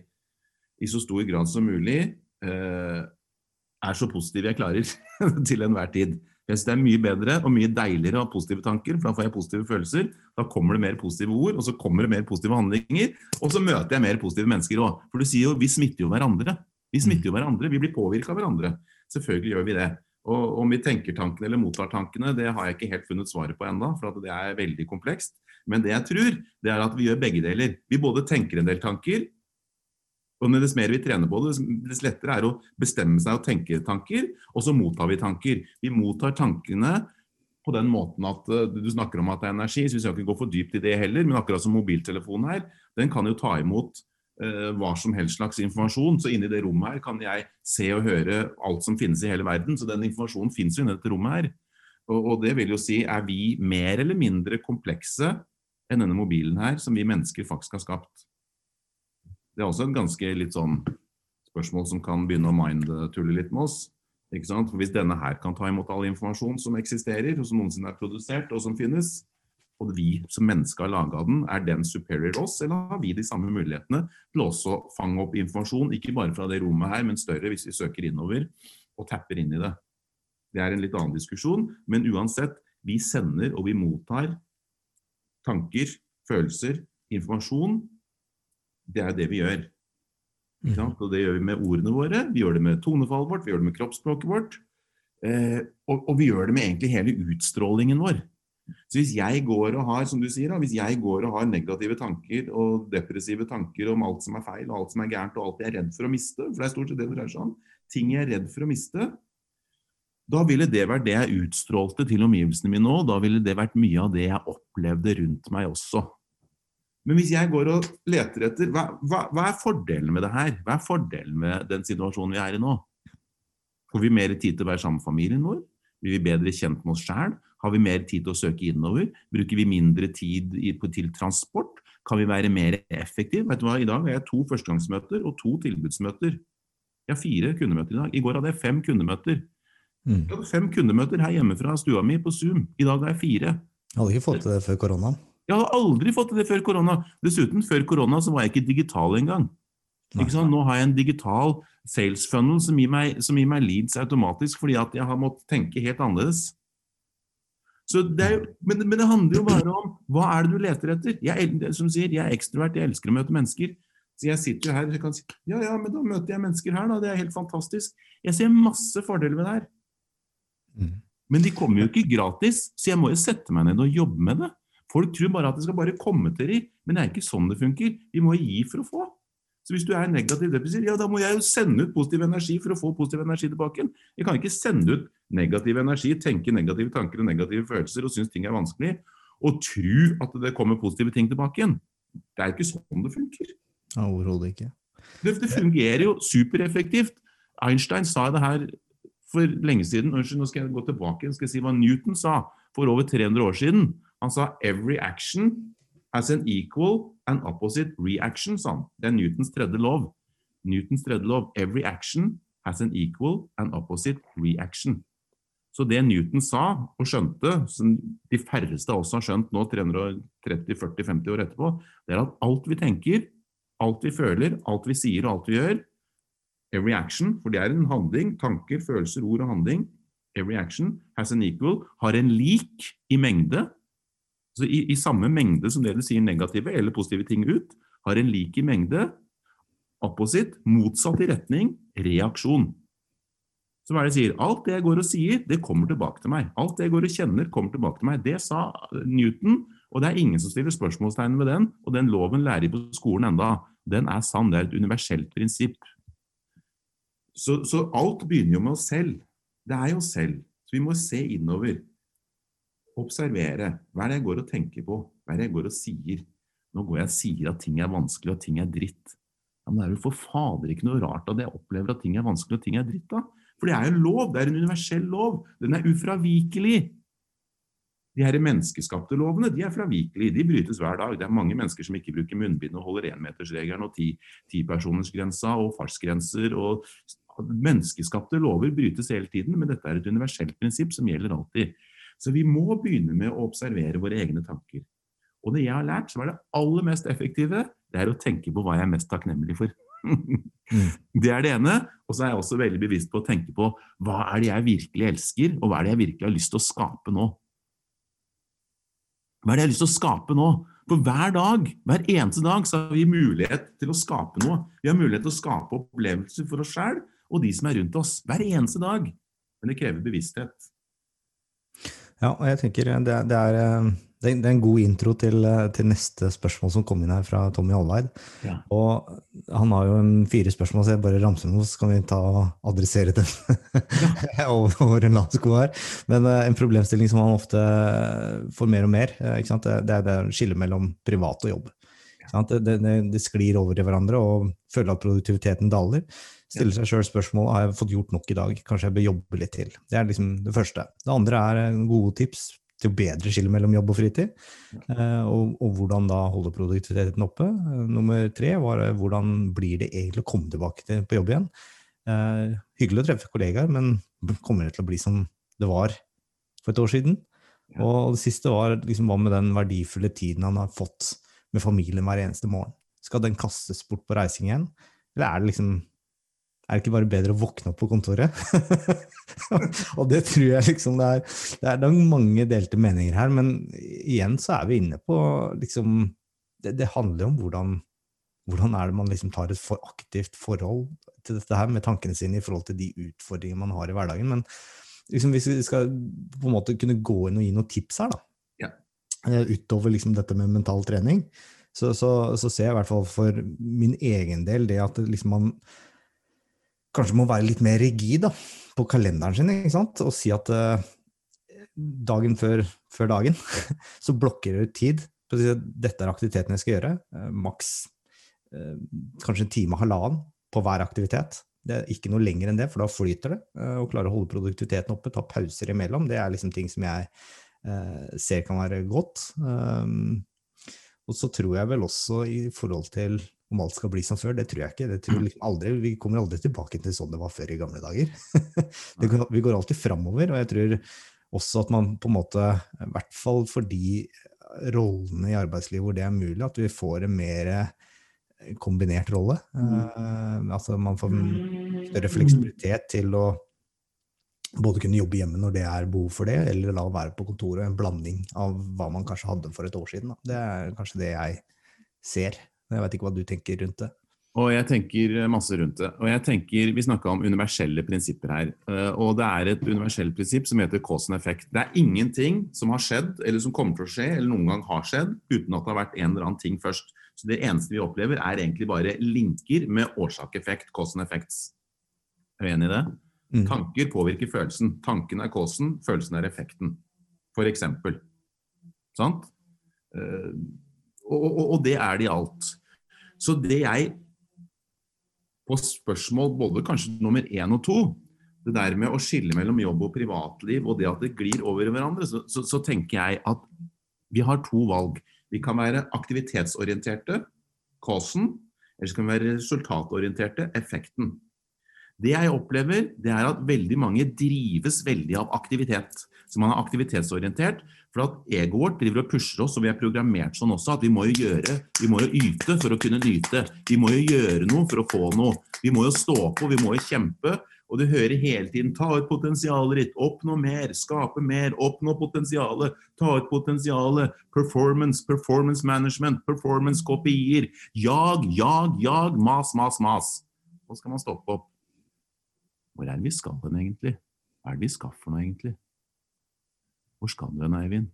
i så stor grad som mulig uh, er så positiv jeg klarer til enhver tid. Jeg synes Det er mye bedre og mye deiligere å ha positive tanker, for da får jeg positive følelser. Da kommer det mer positive ord, og så kommer det mer positive handlinger. Og så møter jeg mer positive mennesker òg. For du sier jo vi smitter jo hverandre. Vi smitter jo hverandre, vi blir påvirka av hverandre. Selvfølgelig gjør vi det. Og om vi tenker tankene eller mottar tankene, det har jeg ikke helt funnet svaret på ennå, for det er veldig komplekst. Men det jeg tror, det er at vi gjør begge deler. Vi både tenker en del tanker, og Dess mer vi trener på det, dess lettere er det å bestemme seg og tenke tanker, og så mottar vi tanker. Vi mottar tankene på den måten at uh, du snakker om at det er energi, så vi skal ikke gå for dypt i det heller, men akkurat som mobiltelefonen her, den kan jo ta imot uh, hva som helst slags informasjon. Så inni det rommet her kan jeg se og høre alt som finnes i hele verden. Så den informasjonen finnes jo inni dette rommet her. Og, og det vil jo si, er vi mer eller mindre komplekse enn denne mobilen her, som vi mennesker faktisk har skapt? Det er også et ganske litt sånn spørsmål som kan begynne å mind-tulle litt med oss. Ikke sant? For Hvis denne her kan ta imot all informasjon som eksisterer, og som noensinne er produsert, og som finnes, og vi som mennesker har laga den, er den superior oss, eller har vi de samme mulighetene til også å fange opp informasjon, ikke bare fra det rommet her, men større hvis vi søker innover og tapper inn i det. Det er en litt annen diskusjon, men uansett, vi sender og vi mottar tanker, følelser, informasjon det er det vi gjør. Mm. Og det gjør vi med ordene våre, vi gjør det med tonefallet vårt, vi gjør det med kroppsspråket vårt. Eh, og, og, vi gjør det med egentlig hele utstrålingen vår. Så hvis jeg går og har som du sier da, hvis jeg går og har negative tanker og depressive tanker om alt som er feil og alt som er gærent og alt jeg er redd for å miste, for det er stort sett det det dreier seg om, ting jeg er redd for å miste, da ville det vært det jeg utstrålte til omgivelsene mine òg. Da ville det vært mye av det jeg opplevde rundt meg også. Men hvis jeg går og leter etter hva, hva, hva, er fordelen med det her? Hva er fordelen med den situasjonen vi er i nå? Får vi mer tid til å være sammen med familien vår? Blir vi bedre kjent med oss sjæl? Har vi mer tid til å søke innover? Bruker vi mindre tid til transport? Kan vi være mer effektive? Vet du hva, I dag har jeg to førstegangsmøter og to tilbudsmøter. Jeg har fire kundemøter i dag. I går hadde jeg fem kundemøter. Mm. Jeg hadde fem kundemøter her hjemme fra stua mi på Zoom. I dag har jeg fire. Jeg hadde ikke fått til det før korona. Jeg hadde aldri fått det før korona. Dessuten, før korona så var jeg ikke digital engang. Ikke sant? Nå har jeg en digital sales funnel som gir, meg, som gir meg leads automatisk fordi at jeg har måttet tenke helt annerledes. Så det jo, men, men det handler jo bare om hva er det du leter etter. Jeg, som sier, jeg er ekstrovert, jeg elsker å møte mennesker. Så jeg sitter jo her og kan si ja, ja, men da møter jeg mennesker her, da. Det er helt fantastisk. Jeg ser masse fordeler ved det her. Mm. Men de kommer jo ikke gratis, så jeg må jo sette meg ned og jobbe med det. Folk tror bare at det skal bare komme til dem, men det er ikke sånn det funker. Vi må gi for å få. Så hvis du er negativ depressiv, ja da må jeg jo sende ut positiv energi for å få positiv energi tilbake. igjen. Jeg kan ikke sende ut negativ energi, tenke negative tanker og negative følelser og synes ting er vanskelig, og tro at det kommer positive ting tilbake igjen. Det er ikke sånn det funker. Ja, Overhodet ikke. Det, det fungerer jo supereffektivt. Einstein sa det her for lenge siden. Unnskyld, nå skal jeg gå tilbake igjen, skal jeg si hva Newton sa for over 300 år siden. Han sa 'every action has an equal and opposite reaction'. sa. Det er Newtons tredje lov. Newtons tredje lov. 'Every action has an equal and opposite reaction'. Så det Newton sa og skjønte, som de færreste oss har skjønt nå 330-40-50 år etterpå, det er at alt vi tenker, alt vi føler, alt vi sier og alt vi gjør, every action, for det er en handling, tanker, følelser, ord og handling, every action has an equal, har en lik i mengde, så i, i samme mengde som det du sier negative eller positive ting ut, har en lik i mengde, opposite, motsatt i retning, reaksjon. Så hva er det jeg sier? Alt det jeg går og sier, det kommer tilbake til meg. Alt det jeg går og kjenner, kommer tilbake til meg. Det sa Newton, og det er ingen som stiller spørsmålstegn ved den, og den loven lærer de på skolen enda. Den er sann, det er et universelt prinsipp. Så, så alt begynner jo med oss selv. Det er jo selv. Så vi må se innover. Observere. Hva er det jeg går og tenker på? Hva er det jeg går og sier? Nå går jeg og sier at ting er vanskelig og ting er dritt. Ja, men det er jo for fader ikke noe rart at jeg opplever at ting er vanskelig og ting er dritt, da. For det er jo en lov, det er en universell lov. Den er ufravikelig. De her menneskeskapte lovene de er fravikelige, de brytes hver dag. Det er mange mennesker som ikke bruker munnbind og holder énmetersregelen og ti- tipersonersgrensa og fartsgrenser. og Menneskeskapte lover brytes hele tiden, men dette er et universelt prinsipp som gjelder alltid. Så vi må begynne med å observere våre egne tanker. Og det jeg har lært, som er det aller mest effektive, det er å tenke på hva jeg er mest takknemlig for. Det er det ene. Og så er jeg også veldig bevisst på å tenke på hva er det jeg virkelig elsker, og hva er det jeg virkelig har lyst til å skape nå. Hva er det jeg har lyst til å skape nå? For hver dag, hver eneste dag, så har vi mulighet til å skape noe. Vi har mulighet til å skape opplevelser for oss sjøl og de som er rundt oss. Hver eneste dag. Men det krever bevissthet. Ja, og jeg tenker det, er- det, er, eh, det er en god intro til, eh, til neste spørsmål som kom inn her fra Tommy Alveid. Ja. Og han har jo en fire spørsmål, så jeg bare ramser noe, så kan vi ta og adressere dem over, over en lav sko her. Men eh, en problemstilling som han ofte får mer og mer, eh, ikke sant? Det, det er det skillet mellom privat og jobb. Ikke sant? Det, det, det sklir over i hverandre, og føler at produktiviteten daler. Stiller seg sjøl spørsmål har jeg fått gjort nok i dag, kanskje jeg bør jobbe litt til. Det er liksom det første. Det andre er eh, gode tips til å bedre skille mellom jobb og fritid, eh, og, og hvordan da holde produktiviteten oppe. Eh, Nummer tre var hvordan blir det egentlig å komme tilbake til, på jobb igjen. Eh, hyggelig å treffe kollegaer, men kommer det til å bli som det var for et år siden? Og det siste var liksom, hva med den verdifulle tiden han har fått med familien hver eneste morgen? Skal den kastes bort på reising igjen, eller er det liksom er det ikke bare bedre å våkne opp på kontoret? og det tror jeg liksom det er, det er Det er mange delte meninger her, men igjen så er vi inne på liksom Det, det handler om hvordan, hvordan er det man liksom tar et for aktivt forhold til dette her med tankene sine i forhold til de utfordringene man har i hverdagen. Men liksom hvis vi skal på en måte kunne gå inn og gi noen tips her, da, Ja. eh, utover liksom dette med mental trening, så, så, så ser jeg i hvert fall for min egen del det at liksom man kanskje må være litt mer rigid da, på kalenderen sin, ikke sant? og si at eh, dagen før, før dagen så blokker du tid. For å si at dette er aktiviteten jeg skal gjøre. eh, maks eh, kanskje en time og halvannen på hver aktivitet. Det er ikke noe lenger enn det, for da flyter det. eh, og klare å holde produktiviteten oppe, ta pauser imellom. Det er liksom ting som jeg eh, ser kan være godt. Um, og så tror jeg vel også i forhold til om alt skal bli som før, det tror jeg ikke. Det tror jeg liksom aldri, vi kommer aldri tilbake til sånn det var før i gamle dager. går, vi går alltid framover, og jeg tror også at man på en måte, i hvert fall for de rollene i arbeidslivet hvor det er mulig, at vi får en mer kombinert rolle. Uh, altså man får større fleksibilitet til å både kunne jobbe hjemme når det er behov for det, eller la være på kontoret. En blanding av hva man kanskje hadde for et år siden. Da. Det er kanskje det jeg ser. Jeg vet ikke hva du tenker rundt det. Og jeg tenker masse rundt det. Og jeg tenker, Vi snakka om universelle prinsipper her. Eh, og det er et universelt prinsipp som heter cause and effect. Det er ingenting som har skjedd, eller som kommer til å skje, eller noen gang har skjedd, uten at det har vært en eller annen ting først. Så det eneste vi opplever, er egentlig bare linker med årsak-effekt, cause and effects. Er du enig i det? Mm. Tanker påvirker følelsen. Tanken er causen, følelsen er effekten. For eksempel. Sant? Og, og, og, det er det i alt. Så det jeg på spørsmål både kanskje nummer én og to, det der med å skille mellom jobb og privatliv og det at det glir over hverandre, så, så, så tenker jeg at vi har to valg. Vi kan være aktivitetsorienterte, causen, eller så kan vi være resultatorienterte, effekten. Det jeg opplever, det er at veldig mange drives veldig av aktivitet. Så man er aktivitetsorientert. For at egoet vårt driver og pusher oss, og vi er programmert sånn også, at vi må jo gjøre, vi må jo yte for å kunne nyte. Vi må jo gjøre noe for å få noe. Vi må jo stå på, vi må jo kjempe. Og du hører hele tiden 'ta ut potensialet ditt', 'oppnå mer', 'skape mer', 'oppnå potensialet', 'ta ut potensialet', 'performance', 'performance management', 'performance-kopier'. Jag, jag, jag, mas, mas, mas. Så skal man stoppe opp. Hvor er det vi skal hen, egentlig? Hva er det vi skal for noe, egentlig? Hvor skal du hen, Eivind?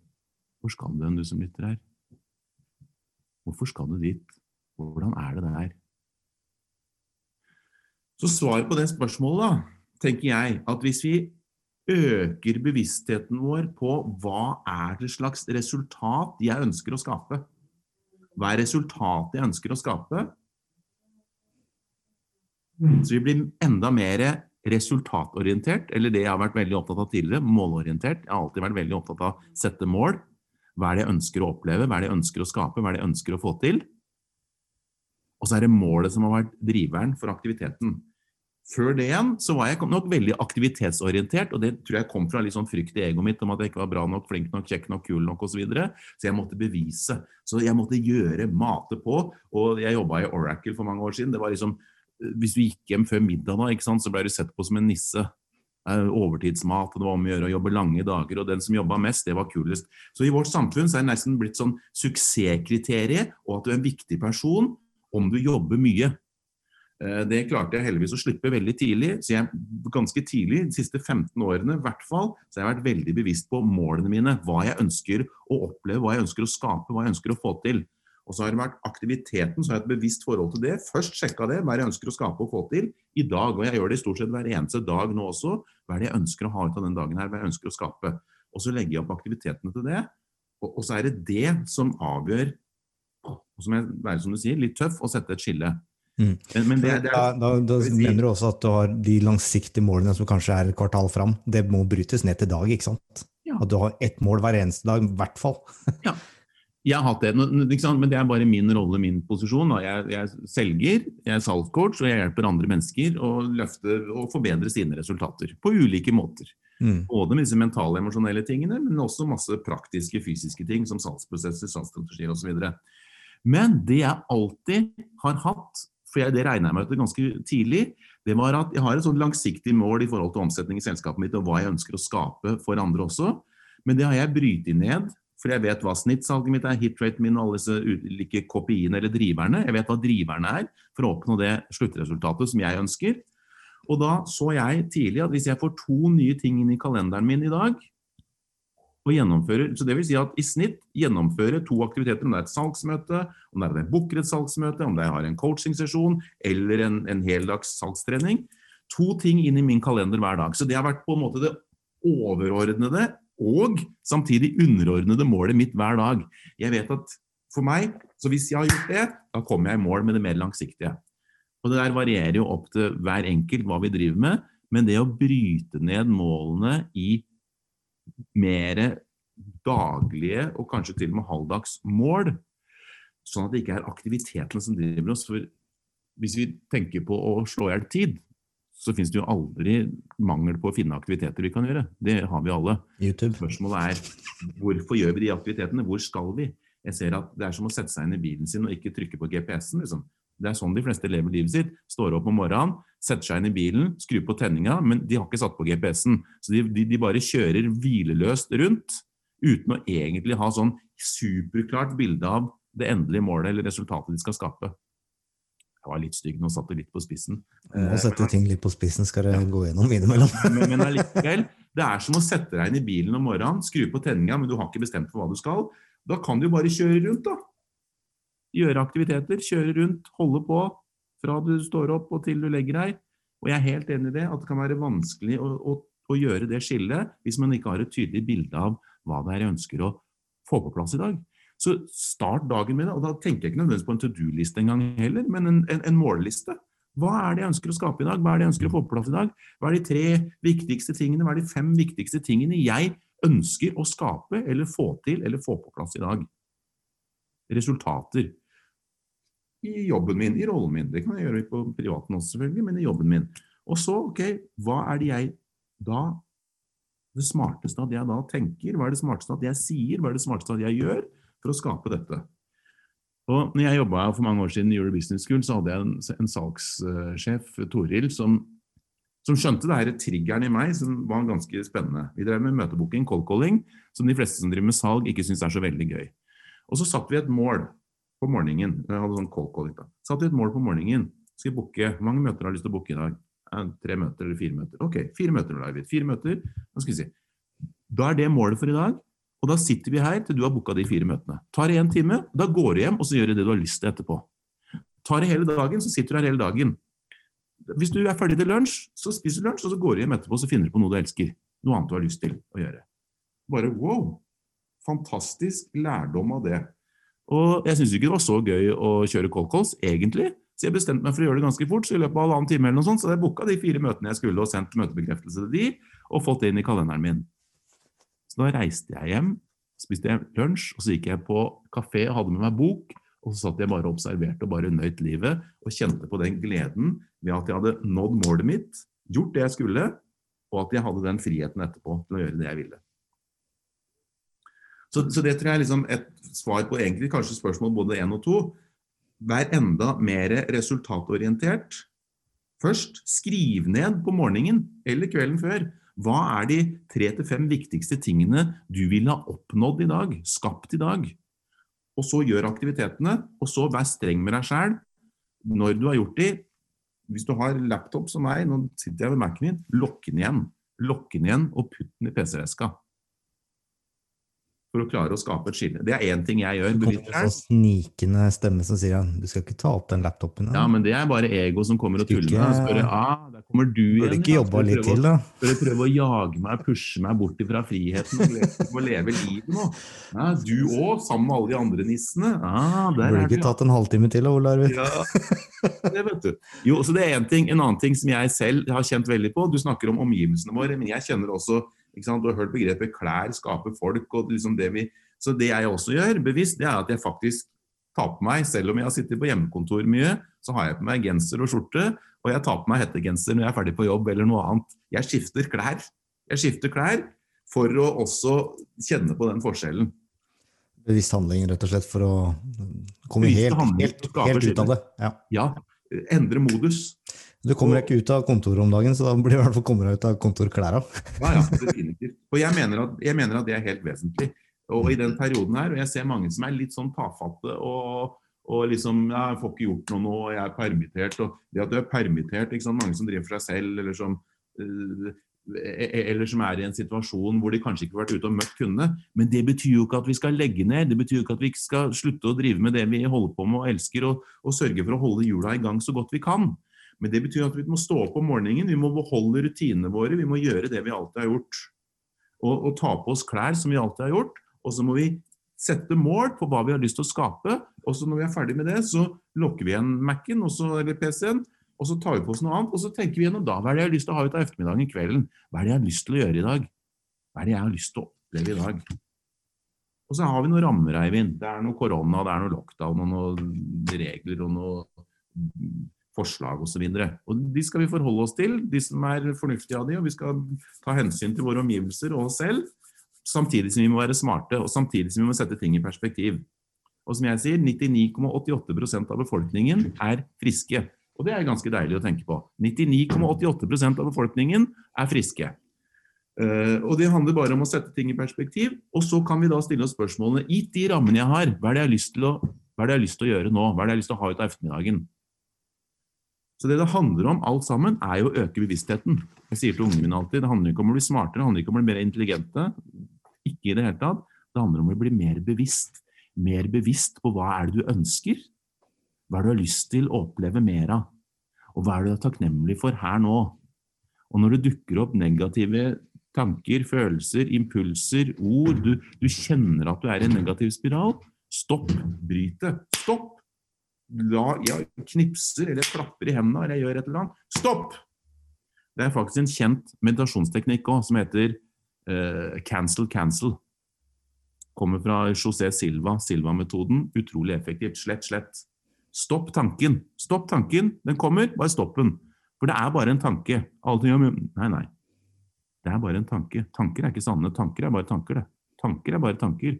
Hvor skal du hen, du som lytter her? Hvorfor skal du dit? Hvordan er det der? Så svaret på det spørsmålet, da, tenker jeg, at hvis vi øker bevisstheten vår på hva er det slags resultat jeg ønsker å skape, hva er resultatet jeg ønsker å skape, så vi blir enda mer resultatorientert, eller det jeg har vært veldig opptatt av tidligere, målorientert. Jeg har alltid vært veldig opptatt av å sette mål. Hva er det jeg ønsker å oppleve, hva er det jeg ønsker å skape, hva er det jeg ønsker å få til? Og så er det målet som har vært driveren for aktiviteten. Før det igjen så var jeg nok veldig aktivitetsorientert, og det tror jeg kom fra litt sånn frykt i egoet mitt om at jeg ikke var bra nok, flink nok, kjekk nok, kul nok osv. Så, videre. så jeg måtte bevise. Så jeg måtte gjøre, mate på. Og jeg jobba i Oracle for mange år siden. Det var liksom hvis du gikk hjem før middag, da, så ble du sett på som en nisse. Overtidsmat, og det var om å gjøre å jobbe lange dager, og den som jobba mest, det var kulest. Så i vårt samfunn så er det nesten blitt sånn suksesskriteriet, og at du er en viktig person om du jobber mye. Eh, det klarte jeg heldigvis å slippe veldig tidlig. så jeg Ganske tidlig, de siste 15 årene i hvert fall, så har jeg vært veldig bevisst på målene mine. Hva jeg ønsker å oppleve, hva jeg ønsker å skape, hva jeg ønsker å få til. Og så har det vært aktiviteten, så har jeg et bevisst forhold til det. Først sjekka det, hva er det jeg ønsker å skape og få til i dag. Og jeg gjør det i stort sett hver eneste dag nå også. Hva er det jeg ønsker å ha ut av den dagen her, hva jeg ønsker å skape. Og så legger jeg opp aktivitetene til det. Og, og så er det det som avgjør, og som jeg være som du sier, litt tøff, å sette et skille. Mm. Men, men det, det er, da, da, da mener du også at du har de langsiktige målene som kanskje er et kvartal fram. Det må brytes ned til dag, ikke sant? Ja. At du har ett mål hver eneste dag, i hvert fall. ja. Jeg har hatt det, men det er bare min rolle, min posisjon. Jeg, jeg selger, jeg er salgscoach, og jeg hjelper andre mennesker å løfte og forbedre sine resultater. På ulike måter. Mm. Både med disse mentale, emosjonelle tingene, men også masse praktiske, fysiske ting som salgsprosesser, salgsstrategier osv. Men det jeg alltid har hatt, for jeg, det regner jeg meg ut ganske tidlig, det var at jeg har et sånt langsiktig mål i forhold til omsetning i selskapet mitt og hva jeg ønsker å skape for andre også. Men det har jeg brytet ned for jeg vet hva snittsalget mitt er, hitraten min og alle disse ulike kopiene eller driverne. Jeg vet hva driverne er for å oppnå det sluttresultatet som jeg ønsker. Og da så jeg tidlig at hvis jeg får to nye ting inn i kalenderen min i dag, og gjennomfører, så det vil si at i snitt gjennomføre to aktiviteter, om det er et salgsmøte, om det er et booker et salgsmøte, om det er en coachingsesjon eller en, en heldags salgstrening. To ting inn i min kalender hver dag. Så det har vært på en måte det overordnede og samtidig underordnede målet mitt hver dag. Jeg vet at for meg, så hvis jeg har gjort det, da kommer jeg i mål med det mer langsiktige. Og Det der varierer jo opp til hver enkelt hva vi driver med, men det å bryte ned målene i mer daglige og kanskje til og med halvdags mål, sånn at det ikke er aktivitetene som driver oss. For hvis vi tenker på å slå i hjel tid, så finnes det jo aldri mangel på å finne aktiviteter vi kan gjøre. Det har vi alle. YouTube. Spørsmålet er hvorfor gjør vi de aktivitetene? Hvor skal vi? Jeg ser at Det er som å sette seg inn i bilen sin og ikke trykke på GPS-en. liksom. Det er sånn de fleste lever livet sitt. Står opp om morgenen, setter seg inn i bilen, skrur på tenninga, men de har ikke satt på GPS-en. Så de, de, de bare kjører hvileløst rundt uten å egentlig ha sånn superklart bilde av det endelige målet eller resultatet de skal skape. Jeg var litt stygg nå, satte litt på spissen. Må sette ting litt på spissen, skal det gå gjennom innimellom. men, men allikevel, det er som å sette deg inn i bilen om morgenen, skru på tenninga, men du har ikke bestemt for hva du skal. Da kan du bare kjøre rundt, da. Gjøre aktiviteter, kjøre rundt, holde på fra du står opp og til du legger deg. Og jeg er helt enig i det, at det kan være vanskelig å, å, å gjøre det skillet hvis man ikke har et tydelig bilde av hva det er jeg ønsker å få på plass i dag. Så start dagen med det. Og da tenker jeg ikke nødvendigvis på en to do-liste engang heller, men en, en, en målliste. Hva er det jeg ønsker å skape i dag? Hva er det jeg ønsker å få på plass i dag? Hva er de tre viktigste tingene? Hva er de fem viktigste tingene jeg ønsker å skape eller få til eller få på plass i dag? Resultater. I jobben min, i rollen min. Det kan jeg gjøre på privaten også, selvfølgelig, men i jobben min. Og så, ok, hva er det jeg da Det smarteste at jeg da tenker? Hva er det smarteste at jeg sier? Hva er det smarteste at jeg gjør for å skape dette? Og når jeg jobba for mange år siden i Euro Business School, så hadde jeg en, en salgssjef, Toril, som, som skjønte det her triggeren i meg, som var ganske spennende. Vi drev med møtebooking, cold calling, som de fleste som driver med salg, ikke syns er så veldig gøy. Og så satte vi et mål på morgenen. Jeg hadde sånn cold calling da. Satte vi et mål på morgenen. Skal vi booke? Hvor mange møter har du lyst til å booke i dag? Tre møter eller fire møter? Ok, fire møter. Live. Fire møter. Da skal vi si. Da er det målet for i dag. Og da sitter vi her til du har booka de fire møtene. Tar det én time, da går du hjem og så gjør du det du har lyst til etterpå. Tar det hele dagen, så sitter du her hele dagen. Hvis du er ferdig til lunsj, så spiser du lunsj, og så går du hjem etterpå og så finner du på noe du elsker. Noe annet du har lyst til å gjøre. Bare wow! Fantastisk lærdom av det. Og jeg syns ikke det var så gøy å kjøre cold calls, egentlig. Så jeg bestemte meg for å gjøre det ganske fort, så i løpet av halvannen time eller noe sånt, så jeg booka de fire møtene jeg skulle, og sendt møtebekreftelse til de, og fått det inn i kalenderen min. Så da reiste jeg hjem, spiste jeg lunsj, og så gikk jeg på kafé og hadde med meg bok. Og så satt jeg bare og observerte og bare nøyt livet og kjente på den gleden ved at jeg hadde nådd målet mitt, gjort det jeg skulle, og at jeg hadde den friheten etterpå til å gjøre det jeg ville. Så, så det tror jeg er liksom et svar på egentlig kanskje spørsmål både én og to. Vær enda mer resultatorientert. Først, skriv ned på morgenen eller kvelden før. Hva er de tre til fem viktigste tingene du ville ha oppnådd i dag, skapt i dag? Og så gjør aktivitetene, og så vær streng med deg sjæl når du har gjort de. Hvis du har laptop som meg, nå sitter jeg ved Mac-en min, lokk den igjen. Lokk den igjen og putt den i PC-veska for å klare å skape et skille. Det er én ting jeg gjør. Det er en sånn snikende stemme som sier at du skal ikke ta opp den laptopen. Ja, men det er bare ego som kommer og tuller med deg. Spør ah, der kommer du igjen. Ikke jobba litt til, da? Skal du prøve å jage meg, pushe meg bort fra friheten og leve, leve livet nå? Ja, du òg, sammen med alle de andre nissene. Ah, der Burde ikke tatt en halvtime til, Ole Arvid. Ja, det vet du. Jo, så det er én ting. En annen ting som jeg selv har kjent veldig på. Du snakker om omgivelsene våre, men jeg kjenner også du har hørt begrepet 'klær skaper folk'. og liksom det vi, Så det jeg også gjør bevisst, det er at jeg faktisk tar på meg, selv om jeg har sittet på hjemmekontor mye, så har jeg på meg genser og skjorte, og jeg tar på meg hettegenser når jeg er ferdig på jobb eller noe annet. Jeg skifter klær. Jeg skifter klær for å også kjenne på den forskjellen. Bevisst handling, rett og slett, for å komme helt, helt, helt ut av det. Ja. ja. Endre modus. Du kommer deg ikke ut av kontoret om dagen, så da blir du i hvert fall kommer deg ut av kontorklærne. ja, ja, definitivt. Og jeg mener, at, jeg mener, at, det er helt vesentlig. Og i den perioden her, og jeg ser mange som er litt sånn tafatte og, og liksom ja, 'Jeg får ikke gjort noe nå, jeg er permittert.' Og det at du er permittert, ikke sant? mange som driver for seg selv, eller som øh, eller som er i en situasjon hvor de kanskje ikke har vært ute og møtt kundene. Men det betyr jo ikke at vi skal legge ned, det betyr jo ikke at vi ikke skal slutte å drive med det vi holder på med og elsker, og, og sørge for å holde hjula i gang så godt vi kan. Men det betyr at vi må stå opp om morgenen, vi må beholde rutinene våre, vi må gjøre det vi alltid har gjort. Og, og ta på oss klær som vi alltid har gjort. Og så må vi sette mål på hva vi har lyst til å skape. Og så når vi er ferdig med det, så lukker vi igjen Mac-en eller PC-en. Og så tar vi på oss noe annet, og så tenker vi gjennom da, hva er det jeg har lyst til å ha ut av ettermiddagen, kvelden. Hva er det jeg har lyst til å gjøre i dag? Hva er det jeg har lyst til å oppleve i dag? Og så har vi noen rammer, Eivind. Det er noe korona, det er noe lockdown og noen regler og noe forslag osv. De skal vi forholde oss til, de som er fornuftige av de, og vi skal ta hensyn til våre omgivelser og oss selv. Samtidig som vi må være smarte, og samtidig som vi må sette ting i perspektiv. Og som jeg sier, 99,88% av befolkningen er friske. Og det er ganske deilig å tenke på. 99,88% av befolkningen er friske. Uh, og Det handler bare om å sette ting i perspektiv. Og så kan vi da stille oss spørsmålene gitt de rammene jeg har, hva er det jeg har lyst til å, hva er det jeg har lyst til å gjøre nå? Hva er det jeg har lyst til å ha ut av ettermiddagen? Så det det handler om alt sammen, er jo å øke bevisstheten. Jeg sier til ungene mine alltid, Det handler ikke om å bli smartere, det handler ikke om å bli mer intelligente. Ikke i det hele tatt. Det handler om å bli mer bevisst. Mer bevisst på hva er det du ønsker? Hva er det du har lyst til å oppleve mer av? Og hva er det du er takknemlig for her nå? Og når det dukker opp negative tanker, følelser, impulser, ord du, du kjenner at du er i en negativ spiral, stopp. Bryt. Stopp! La, jeg knipser eller klapper i hendene eller jeg gjør et eller annet. Stopp! Det er faktisk en kjent meditasjonsteknikk òg, som heter uh, cancel, cancel. Kommer fra José Silva, Silva-metoden. Utrolig effektivt. Slett, slett. Stopp tanken. Stopp tanken. Den kommer, bare stopp den. For det er bare en tanke. Alle Nei, nei. Det er bare en tanke. Tanker er ikke sanne. Tanker er bare tanker, det. Tanker er bare tanker.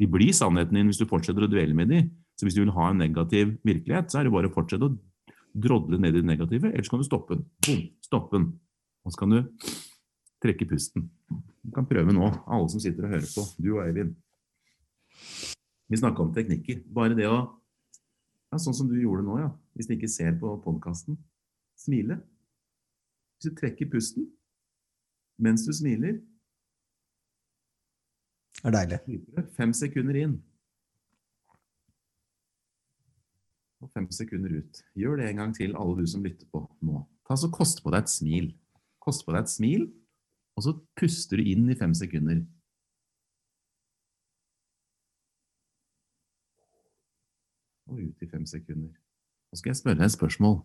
De blir sannheten din hvis du fortsetter å dvele med dem. Så hvis du vil ha en negativ virkelighet, så er det bare å fortsette å drodle ned i det negative, ellers kan du stoppe den. Boom, stoppe den. Og så kan du trekke pusten. Du kan prøve nå, alle som sitter og hører på, du og Eivind. Vi snakka om teknikker. Bare det å ja, Sånn som du gjorde nå, ja. Hvis du ikke ser på podkasten. Smile. Hvis du trekker pusten mens du smiler Det er deilig. Fem sekunder inn. Og fem sekunder ut. Gjør det en gang til, alle du som lytter på nå. Ta så Kost på deg et smil. Kost på deg et smil, og så puster du inn i fem sekunder. Og ut i fem sekunder. Nå skal jeg spørre deg et spørsmål.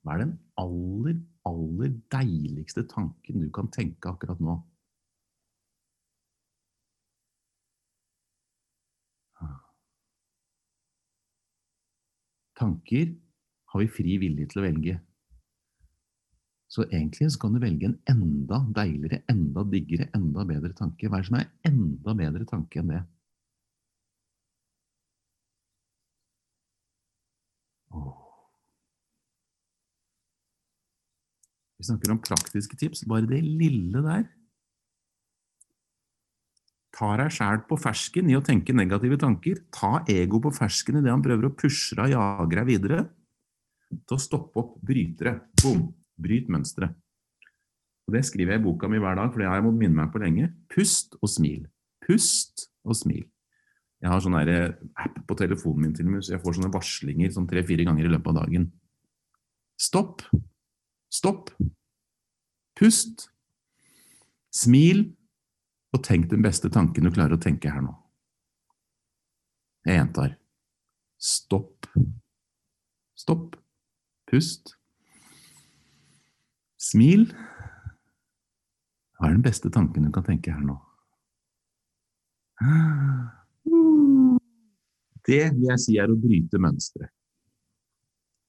Hva er den aller, aller deiligste tanken du kan tenke akkurat nå? Tanker har vi fri vilje til å velge. Så egentlig så kan du velge en enda deiligere, enda diggere, enda bedre tanke. Hva er det som er enda bedre tanke enn det? Vi snakker om praktiske tips. Bare det lille der Ta deg sjæl på fersken i å tenke negative tanker. Ta ego på fersken i det han prøver å pushe deg og jage deg videre. Til å stoppe opp, bryte det. Bom! Bryt mønsteret. Det skriver jeg i boka mi hver dag, for det har jeg måttet minne meg på lenge. Pust og smil. Pust og smil. Jeg har sånn app på telefonen min til og med, så jeg får sånne varslinger sånn tre-fire ganger i løpet av dagen. Stopp. Stopp. Pust. Smil. Og tenk den beste tanken du klarer å tenke her nå. Jeg gjentar. Stopp. Stopp. Pust. Smil. Hva er den beste tanken du kan tenke her nå? Det vil jeg si er å bryte mønsteret.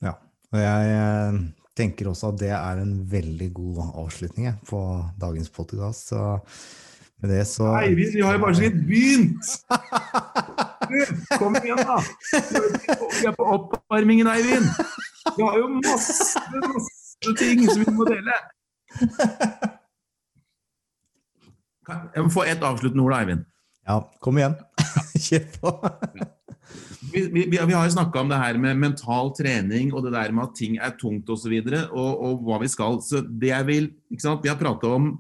Ja, og jeg eh, tenker også at det er en veldig god avslutning på dagens podkast. Med det så Nei, vi, har jo bare så vidt begynt! Kom igjen, da! Vi er på oppvarmingen, Eivind. Vi har jo masse, masse ting som vi må dele. Jeg må få ett avsluttende ord, Eivind. Ja, kom igjen. Kjør på vi, vi, vi, har jo snakka om det her med mental trening og det der med at ting er tungt osv. Og, og, og hva vi skal. Så det jeg vil, ikke sant? Vi har prata om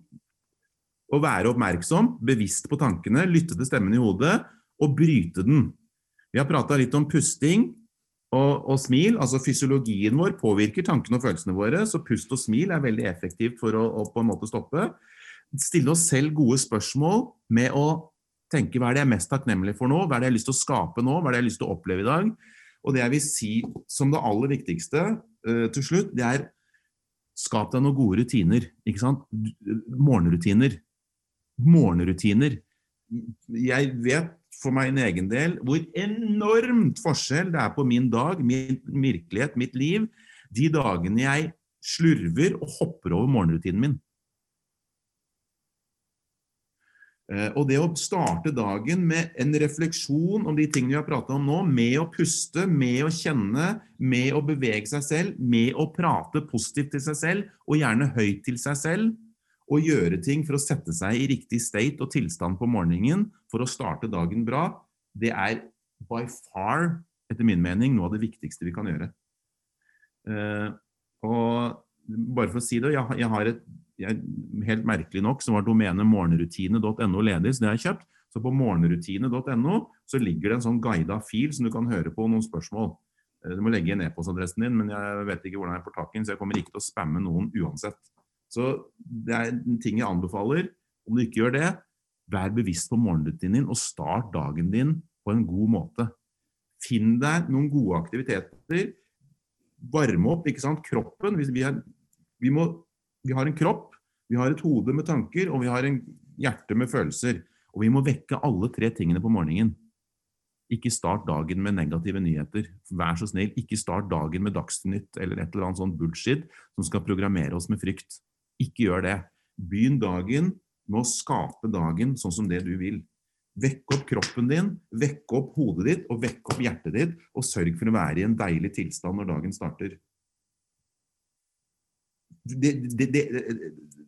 å være oppmerksom, bevisst på tankene, lytte til stemmen i hodet og bryte den. Vi har prata litt om pusting og, og, smil. altså Fysiologien vår påvirker tankene og følelsene våre, så pust og smil er veldig effektivt for å, å på en måte stoppe. Stille oss selv gode spørsmål med å tenke hva er det jeg er mest takknemlig for nå, hva er det jeg har lyst til å skape nå, hva er det jeg har lyst til å oppleve i dag. Og det jeg vil si som det aller viktigste uh, til slutt, det er skap deg noen gode rutiner. ikke sant? Morgenrutiner. Morgenrutiner. Jeg vet for meg en egen del hvor enormt forskjell det er på min dag, min virkelighet, mitt liv, de dagene jeg slurver og hopper over morgenrutinen min. Eh, og det å starte dagen med en refleksjon om de tingene vi har pratet om nå, med å puste, med å kjenne, med å bevege seg selv, med å prate positivt til seg selv, og gjerne høyt til seg selv, og gjøre ting for å sette seg i riktig state og tilstand på morgenen for å starte dagen bra, det er by far, etter min mening, noe av det viktigste vi kan gjøre. Uh, og bare for å si det, jeg, jeg har et jeg, helt merkelig nok så var domenet morgenrutine.no ledig, så det har jeg kjøpt. Så på morgenrutine.no så ligger det en sånn guida fil som du kan høre på noen spørsmål. Eh, du må legge inn e-postadressen din, men jeg vet ikke hvordan jeg får tak i den, så jeg kommer ikke til å spamme noen uansett. Så det er en ting jeg anbefaler. Om du ikke gjør det, vær bevisst på morgenrutinen din, og start dagen din på en god måte. Finn deg noen gode aktiviteter. Varme opp ikke sant? kroppen. Vi, er, vi, må, vi har en kropp vi har et hode med tanker, og vi har en hjerte med følelser. Og vi må vekke alle tre tingene på morgenen. Ikke start dagen med negative nyheter. Vær så snill, ikke start dagen med Dagsnytt eller et eller annet sånn bullshit som skal programmere oss med frykt. Ikke gjør det. Begynn dagen med å skape dagen sånn som det du vil. Vekk opp kroppen din, vekk opp hodet ditt og vekk opp hjertet ditt, og sørg for å være i en deilig tilstand når dagen starter det, det, det,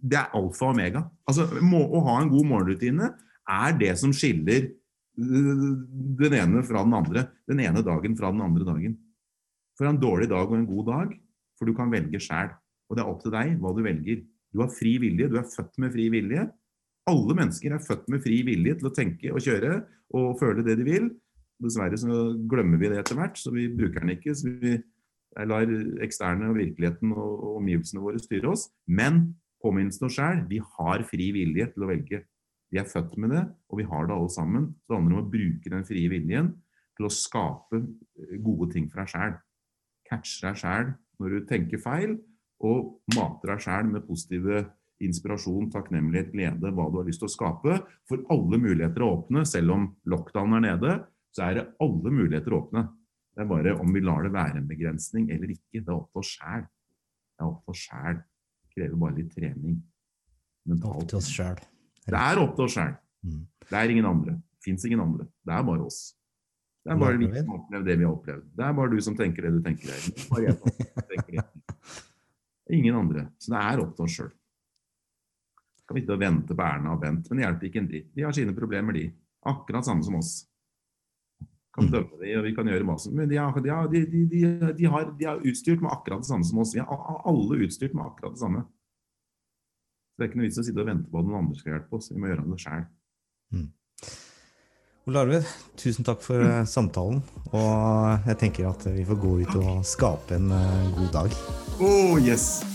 det, er alfa og omega. Altså, må, Å ha en god morgenrutine er det som skiller øh, den ene fra den andre. Den ene dagen fra den andre dagen. For en dårlig dag og en god dag, for du kan velge sjæl. Og det er opp til deg hva du velger. Du har fri vilje, du er født med fri vilje. Alle mennesker er født med fri vilje til å tenke og kjøre og føle det de vil. Dessverre så glemmer vi det etter hvert, så vi bruker den ikke. så vi lar eksterne og virkeligheten og omgivelsene våre styre oss. Men påminnelsen oss sjøl, vi har fri vilje til å velge. Vi er født med det, og vi har det alle sammen. Så det handler om å bruke den frie viljen til å skape gode ting for deg sjæl. Catche deg sjæl når du tenker feil, og mate deg sjæl med positive inspirasjon, takknemlighet, glede, hva du har lyst til å skape. For alle muligheter er åpne. Selv om lockdown er nede, så er det alle muligheter åpne. Det er bare om vi lar det være en begrensning eller ikke. Det er opp til oss sjæl. Det er opp til oss sjæl. Det krever bare litt trening. Mentalt. Opp til oss sjæl. Det er opp til oss sjæl. Mm. Det er ingen andre. Det fins ingen andre. Det er bare oss. Det er bare vi som har opplevd det vi har opplevd. Det er bare du som tenker det du tenker deg. Bare jeg som tenker det. Ingen andre. Så det er opp til oss sjøl. Skal vi ikke vente på Erna og Bent, men det hjelper ikke en dritt. De har sine problemer, de. Akkurat samme som oss kan mm. dømme dem, og vi kan gjøre masse. Men de, har, de, de, de, har, de er utstyrt med akkurat det samme som oss. Vi er alle utstyrt med akkurat det samme. Så Det er ikke noe vits å sitte og vente på at noen andre skal hjelpe oss. Vi må gjøre det sjøl. Mm. Ole Arved, tusen takk for mm. samtalen. Og jeg tenker at vi får gå ut og skape en uh, god dag. Oh, yes!